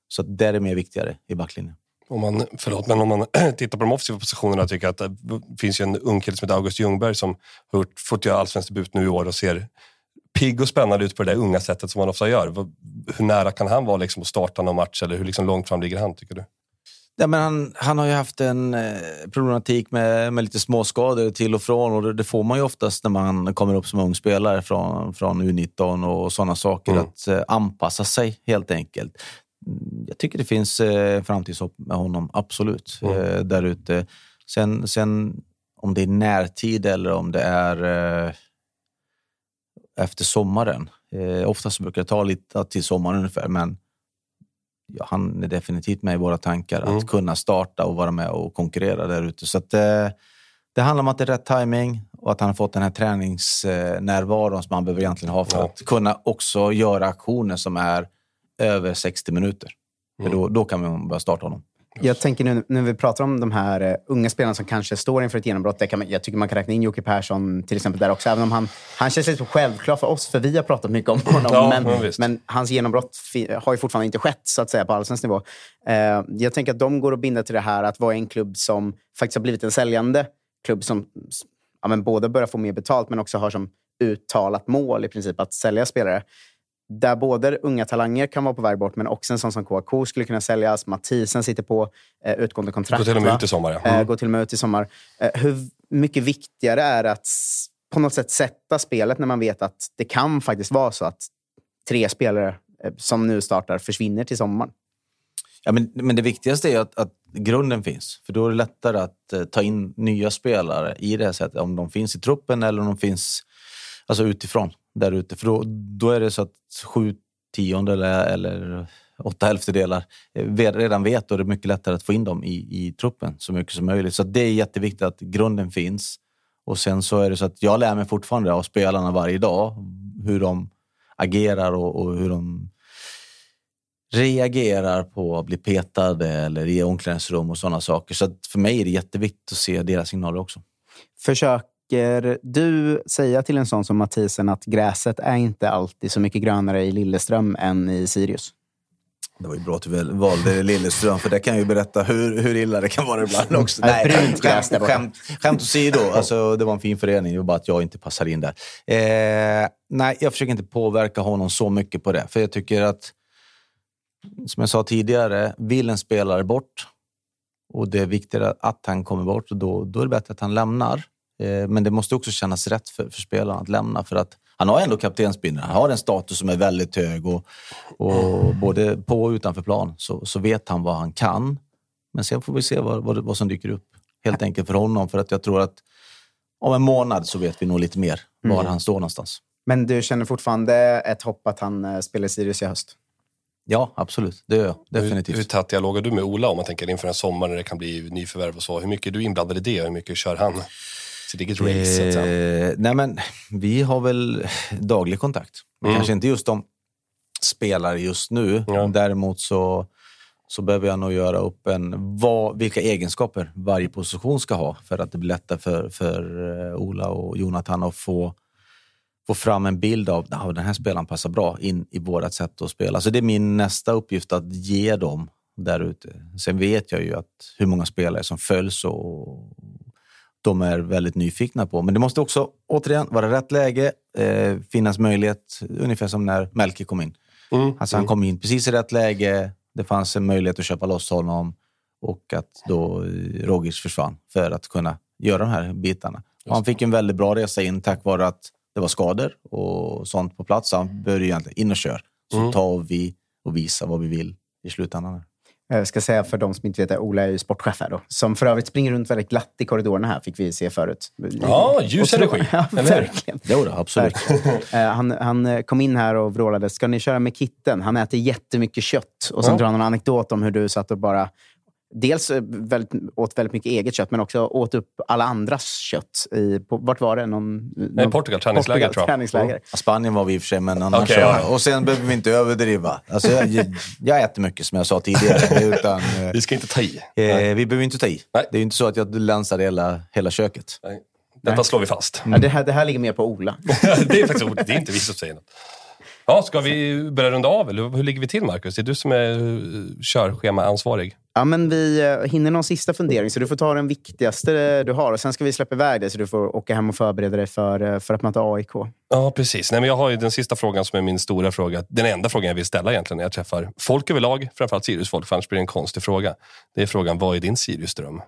Så där är det mer viktigare i backlinjen. Om man, förlåt, men om man tittar på de offensiva positionerna tycker jag att det finns ju en ung kille som heter August Ljungberg som har fått göra allsvensk debut nu i år och ser pigg och spännande ut på det där unga sättet som han ofta gör. Hur nära kan han vara liksom att starta någon match eller hur liksom långt fram ligger han tycker du? Ja, men han, han har ju haft en eh, problematik med, med lite småskador till och från och det, det, får man ju oftast när man kommer upp som ung spelare från, från U19 och sådana saker. Mm. Att eh, anpassa sig helt enkelt. jag tycker det finns eh, framtidshopp med honom, absolut. Mm. Eh, där ute. Sen, sen om det är närtid eller om det är eh, efter sommaren. Eh, oftast brukar det ta lite till sommaren ungefär, men ja, han är definitivt med i våra tankar Mm. att kunna starta och vara med och konkurrera där ute. Så att, eh, det handlar om att det är rätt timing och att han har fått den här träningsnärvaron som han behöver egentligen ha för Ja. att kunna också göra aktioner som är över 60 minuter. För då, då kan man börja starta honom. Jag tänker nu när vi pratar om de här eh, unga spelarna som kanske står inför ett genombrott. Kan man, jag tycker man kan räkna in Jocke Persson till exempel där också. Även om han, han känns lite självklar för oss, för vi har pratat mycket om honom. Ja, men, visst. men hans genombrott har ju fortfarande inte skett så att säga på allsvensk nivå. Eh, jag tänker att de går att binda till det här att vara en klubb som faktiskt har blivit en säljande klubb som ja, men både börjar få mer betalt men också har som uttalat mål i princip att sälja spelare. Där både unga talanger kan vara på väg bort, men också en sån som Kouakou skulle kunna säljas. Mathisen sitter på eh, utgående kontrakt. Går till och med ut i sommar. Ja. Eh, Mm. går till och med ut i sommar. Eh, hur mycket viktigare är det att på något sätt sätta spelet när man vet att det kan faktiskt vara så att tre spelare eh, som nu startar försvinner till sommaren? Ja, men, men det viktigaste är att, att grunden finns. För då är det lättare att eh, ta in nya spelare i det här sättet. Om de finns i truppen eller om de finns alltså utifrån. Där ute. För då, då är det så att sju tiondelar eller åtta elftedelar eh, redan vet och det är mycket lättare att få in dem i, i truppen så mycket som möjligt. Så det är jätteviktigt att grunden finns. Och sen så är det så att jag lär mig fortfarande av spelarna varje dag hur de agerar och, och hur de reagerar på att bli petade eller i omklädningsrum och sådana saker. Så att för mig är det jätteviktigt att se deras signaler också. Försöker du säga till en sån som Mathisen att gräset är inte alltid så mycket grönare i Lilleström än i Sirius? Det var ju bra att du valde Lilleström, för det kan ju berätta hur, hur illa det kan vara ibland också. Brunt gräs där skämt, skämt, skämt åsido, alltså, det var en fin förening. Det var bara att jag inte passar in där. Eh, nej, jag försöker inte påverka honom så mycket på det. För jag tycker att, som jag sa tidigare, vill en spelare bort och det är viktigare att han kommer bort, då, då är det bättre att han lämnar. Eh, men det måste också kännas rätt för, för spelaren att lämna. För att han har ändå kaptensbindeln. Han har en status som är väldigt hög och, och både på och utanför plan så, så vet han vad han kan. Men sen får vi se vad, vad, vad som dyker upp. Helt enkelt för honom. För att jag tror att om en månad så vet vi nog lite mer var han står någonstans. Men du känner fortfarande ett hopp att han eh, spelar i Sirius i höst? Ja, absolut. Det gör jag. Definitivt. Hur, hur tät dialog har du med Ola om man tänker inför en sommar när det kan bli nyförvärv och så? Hur mycket är du inblandad i det och hur mycket kör han sitt eget race? så att säga? Eh, nej men, vi har väl daglig kontakt. Men Mm. kanske inte just om spelare just nu. Ja. Däremot så, så behöver jag nog göra upp en, vad, vilka egenskaper varje position ska ha för att det blir lättare för, för eh, Ola och Jonathan att få, få fram en bild av att den här spelaren passar bra in i vårt sätt att spela. Så det är min nästa uppgift att ge dem där ute. Sen vet jag ju att hur många spelare som följs och de är väldigt nyfikna på. Men det måste också, återigen, vara rätt läge, eh, finnas möjlighet, ungefär som när Melke kom in. Mm. Alltså han kom in precis i rätt läge, det fanns en möjlighet att köpa loss honom och att då eh, Rogic försvann för att kunna göra de här bitarna. Och han fick en väldigt bra resa in tack vare att det var skador och sånt på plats. Så han började egentligen in och kör. Så Mm. tar vi och visar vad vi vill i slutändan. Jag ska säga för de som inte vet det, Ola är ju sportchef här då. Som för övrigt springer runt väldigt glatt i korridorerna här, fick vi se förut. Ja, ljus energi, Ja, verkligen. Jo då, absolut. Eh, han, han eh, kom in här och vrålade, ska ni köra med kitten? Han äter jättemycket kött. Och sen Ja. drar han en anekdot om hur du satt och bara Dels eh, väldigt, åt väldigt mycket eget kött, men också åt upp alla andras kött. I, på, vart var det? Någon, Nej, någon- Portugal, träningsläger Portugal, tror jag. träningsläger. Ja, Spanien var vi i och för sig, men annars så. ja. Och sen behöver vi inte överdriva. Alltså, jag, jag äter mycket, som jag sa tidigare. Utan, eh, Vi ska inte ta i. eh, vi behöver inte ta i. Nej. Det är ju inte så att jag länsar hela, hela köket. Nej. Detta slår vi fast. Ja, det, här, det här ligger mer på Ola. det är faktiskt. Det är inte vi som säger något. Ja, ska vi börja runda av eller hur ligger vi till Marcus? Det är du som är uh, körschemaansvarig. Ja, men vi eh, hinner någon sista fundering, så du får ta den viktigaste du har. Och Sen ska vi släppa iväg dig, så du får åka hem och förbereda dig för, eh, för att möta AIK. Ja, precis. Nej, men jag har ju den sista frågan som är min stora fråga. Den enda frågan jag vill ställa egentligen när jag träffar folk överlag, framförallt Sirius-folk, för annars blir det en konstig fråga. Det är frågan, vad är din Sirius-dröm?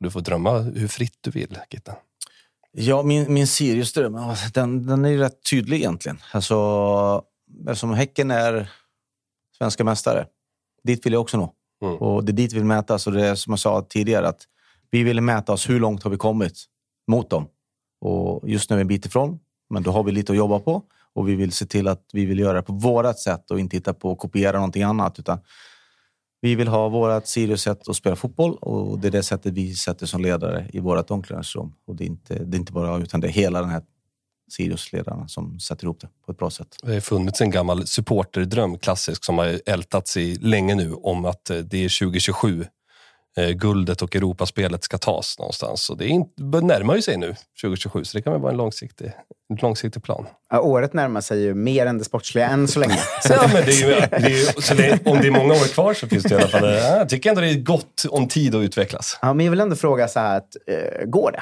Du får drömma hur fritt du vill, Gitta. Ja, min, min Sirius-dröm, den, den är ju rätt tydlig egentligen. Alltså, eftersom Häcken är svenska mästare Dit vill jag också nå. Mm. Och det är dit vi vill mäta. Så det är som jag sa tidigare, att vi vill mäta oss hur långt har vi kommit mot dem. Och just nu är vi en bit ifrån, men då har vi lite att jobba på. Och vi vill se till att vi vill göra det på vårat sätt och inte hitta på att kopiera någonting annat. Utan vi vill ha vårt Sirius-sätt att spela fotboll och det är det sättet vi sätter som ledare i vårt omklädningsrum. Och det är, inte, det är inte bara jag, utan det är hela den här Sirius-ledarna som sätter ihop det på ett bra sätt. Det har funnits en gammal supporterdröm, klassisk, som har ältats i länge nu om att eh, det är 2027 eh, guldet och Europaspelet ska tas någonstans. Och det är inte, börjar närma ju sig nu, 2027, så det kan väl vara en långsiktig, en långsiktig plan. Ja, året närmar sig ju mer än det sportsliga än så länge. Så, ja, men det är ju, det är ju, så det, om det är många år kvar så finns det i alla fall... eh, Jag tycker ändå det är gott om tid att utvecklas. Ja, men jag vill ändå fråga så här, att, eh, går det?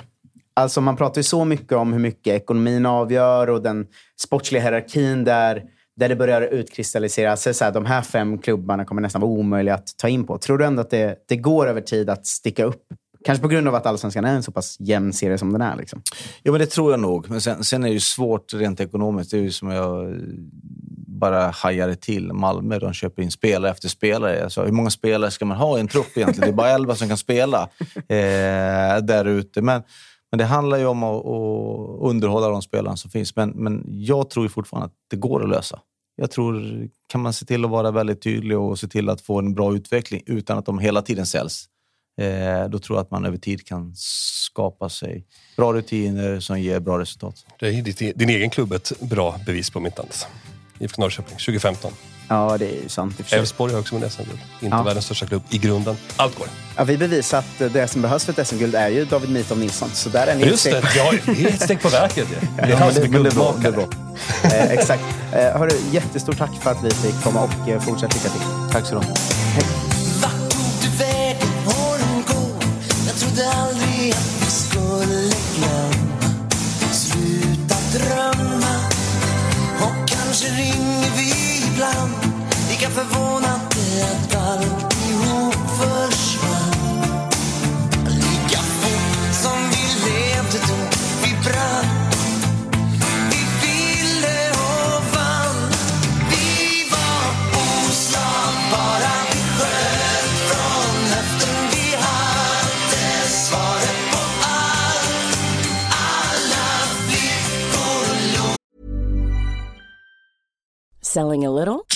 Alltså man pratar ju så mycket om hur mycket ekonomin avgör och den sportsliga hierarkin där, där det börjar utkristallisera sig. Så här, de här fem klubbarna kommer nästan vara omöjliga att ta in på. Tror du ändå att det, det går över tid att sticka upp? Kanske på grund av att Allsvenskan är en så pass jämn serie som den är. Liksom. Ja, men det tror jag nog. Men sen, sen är det ju svårt rent ekonomiskt. Det är ju som jag bara hajade till. Malmö, de köper in spelare efter spelare. Alltså, hur många spelare ska man ha i en trupp egentligen? Det är bara elva som kan spela eh, där ute. Men, men det handlar ju om att, att underhålla de spelarna som finns. Men, men jag tror fortfarande att det går att lösa. Jag tror, kan man se till att vara väldigt tydlig och se till att få en bra utveckling utan att de hela tiden säljs, eh, då tror jag att man över tid kan skapa sig bra rutiner som ger bra resultat. Det är din, din egen klubb ett bra bevis på mitt annat. IFK Norrköping, 2015. Ja, det är ju sant. Elfsborg har också vunnit SM-guld. Inte Ja. världens största klubb i grunden. Allt går. Ja, vi bevisar att det som behövs för ett SM-guld är ju David Mitov Nilsson. Så där är ni Just det, det är ett steg på verket. Det är han som är guldmakare. Eh, exakt. Eh, hörru, jättestort tack för att vi fick komma och eh, fortsätt lycka till. Tack så du ha. Lika förvånade att alltihop försvann. Lika fort som vi levde då Vi brann. Vi ville och vann Vi var oslagbara Vi sköt från höften. Vi hade svaret på allt. Alla flickor låg Selling a little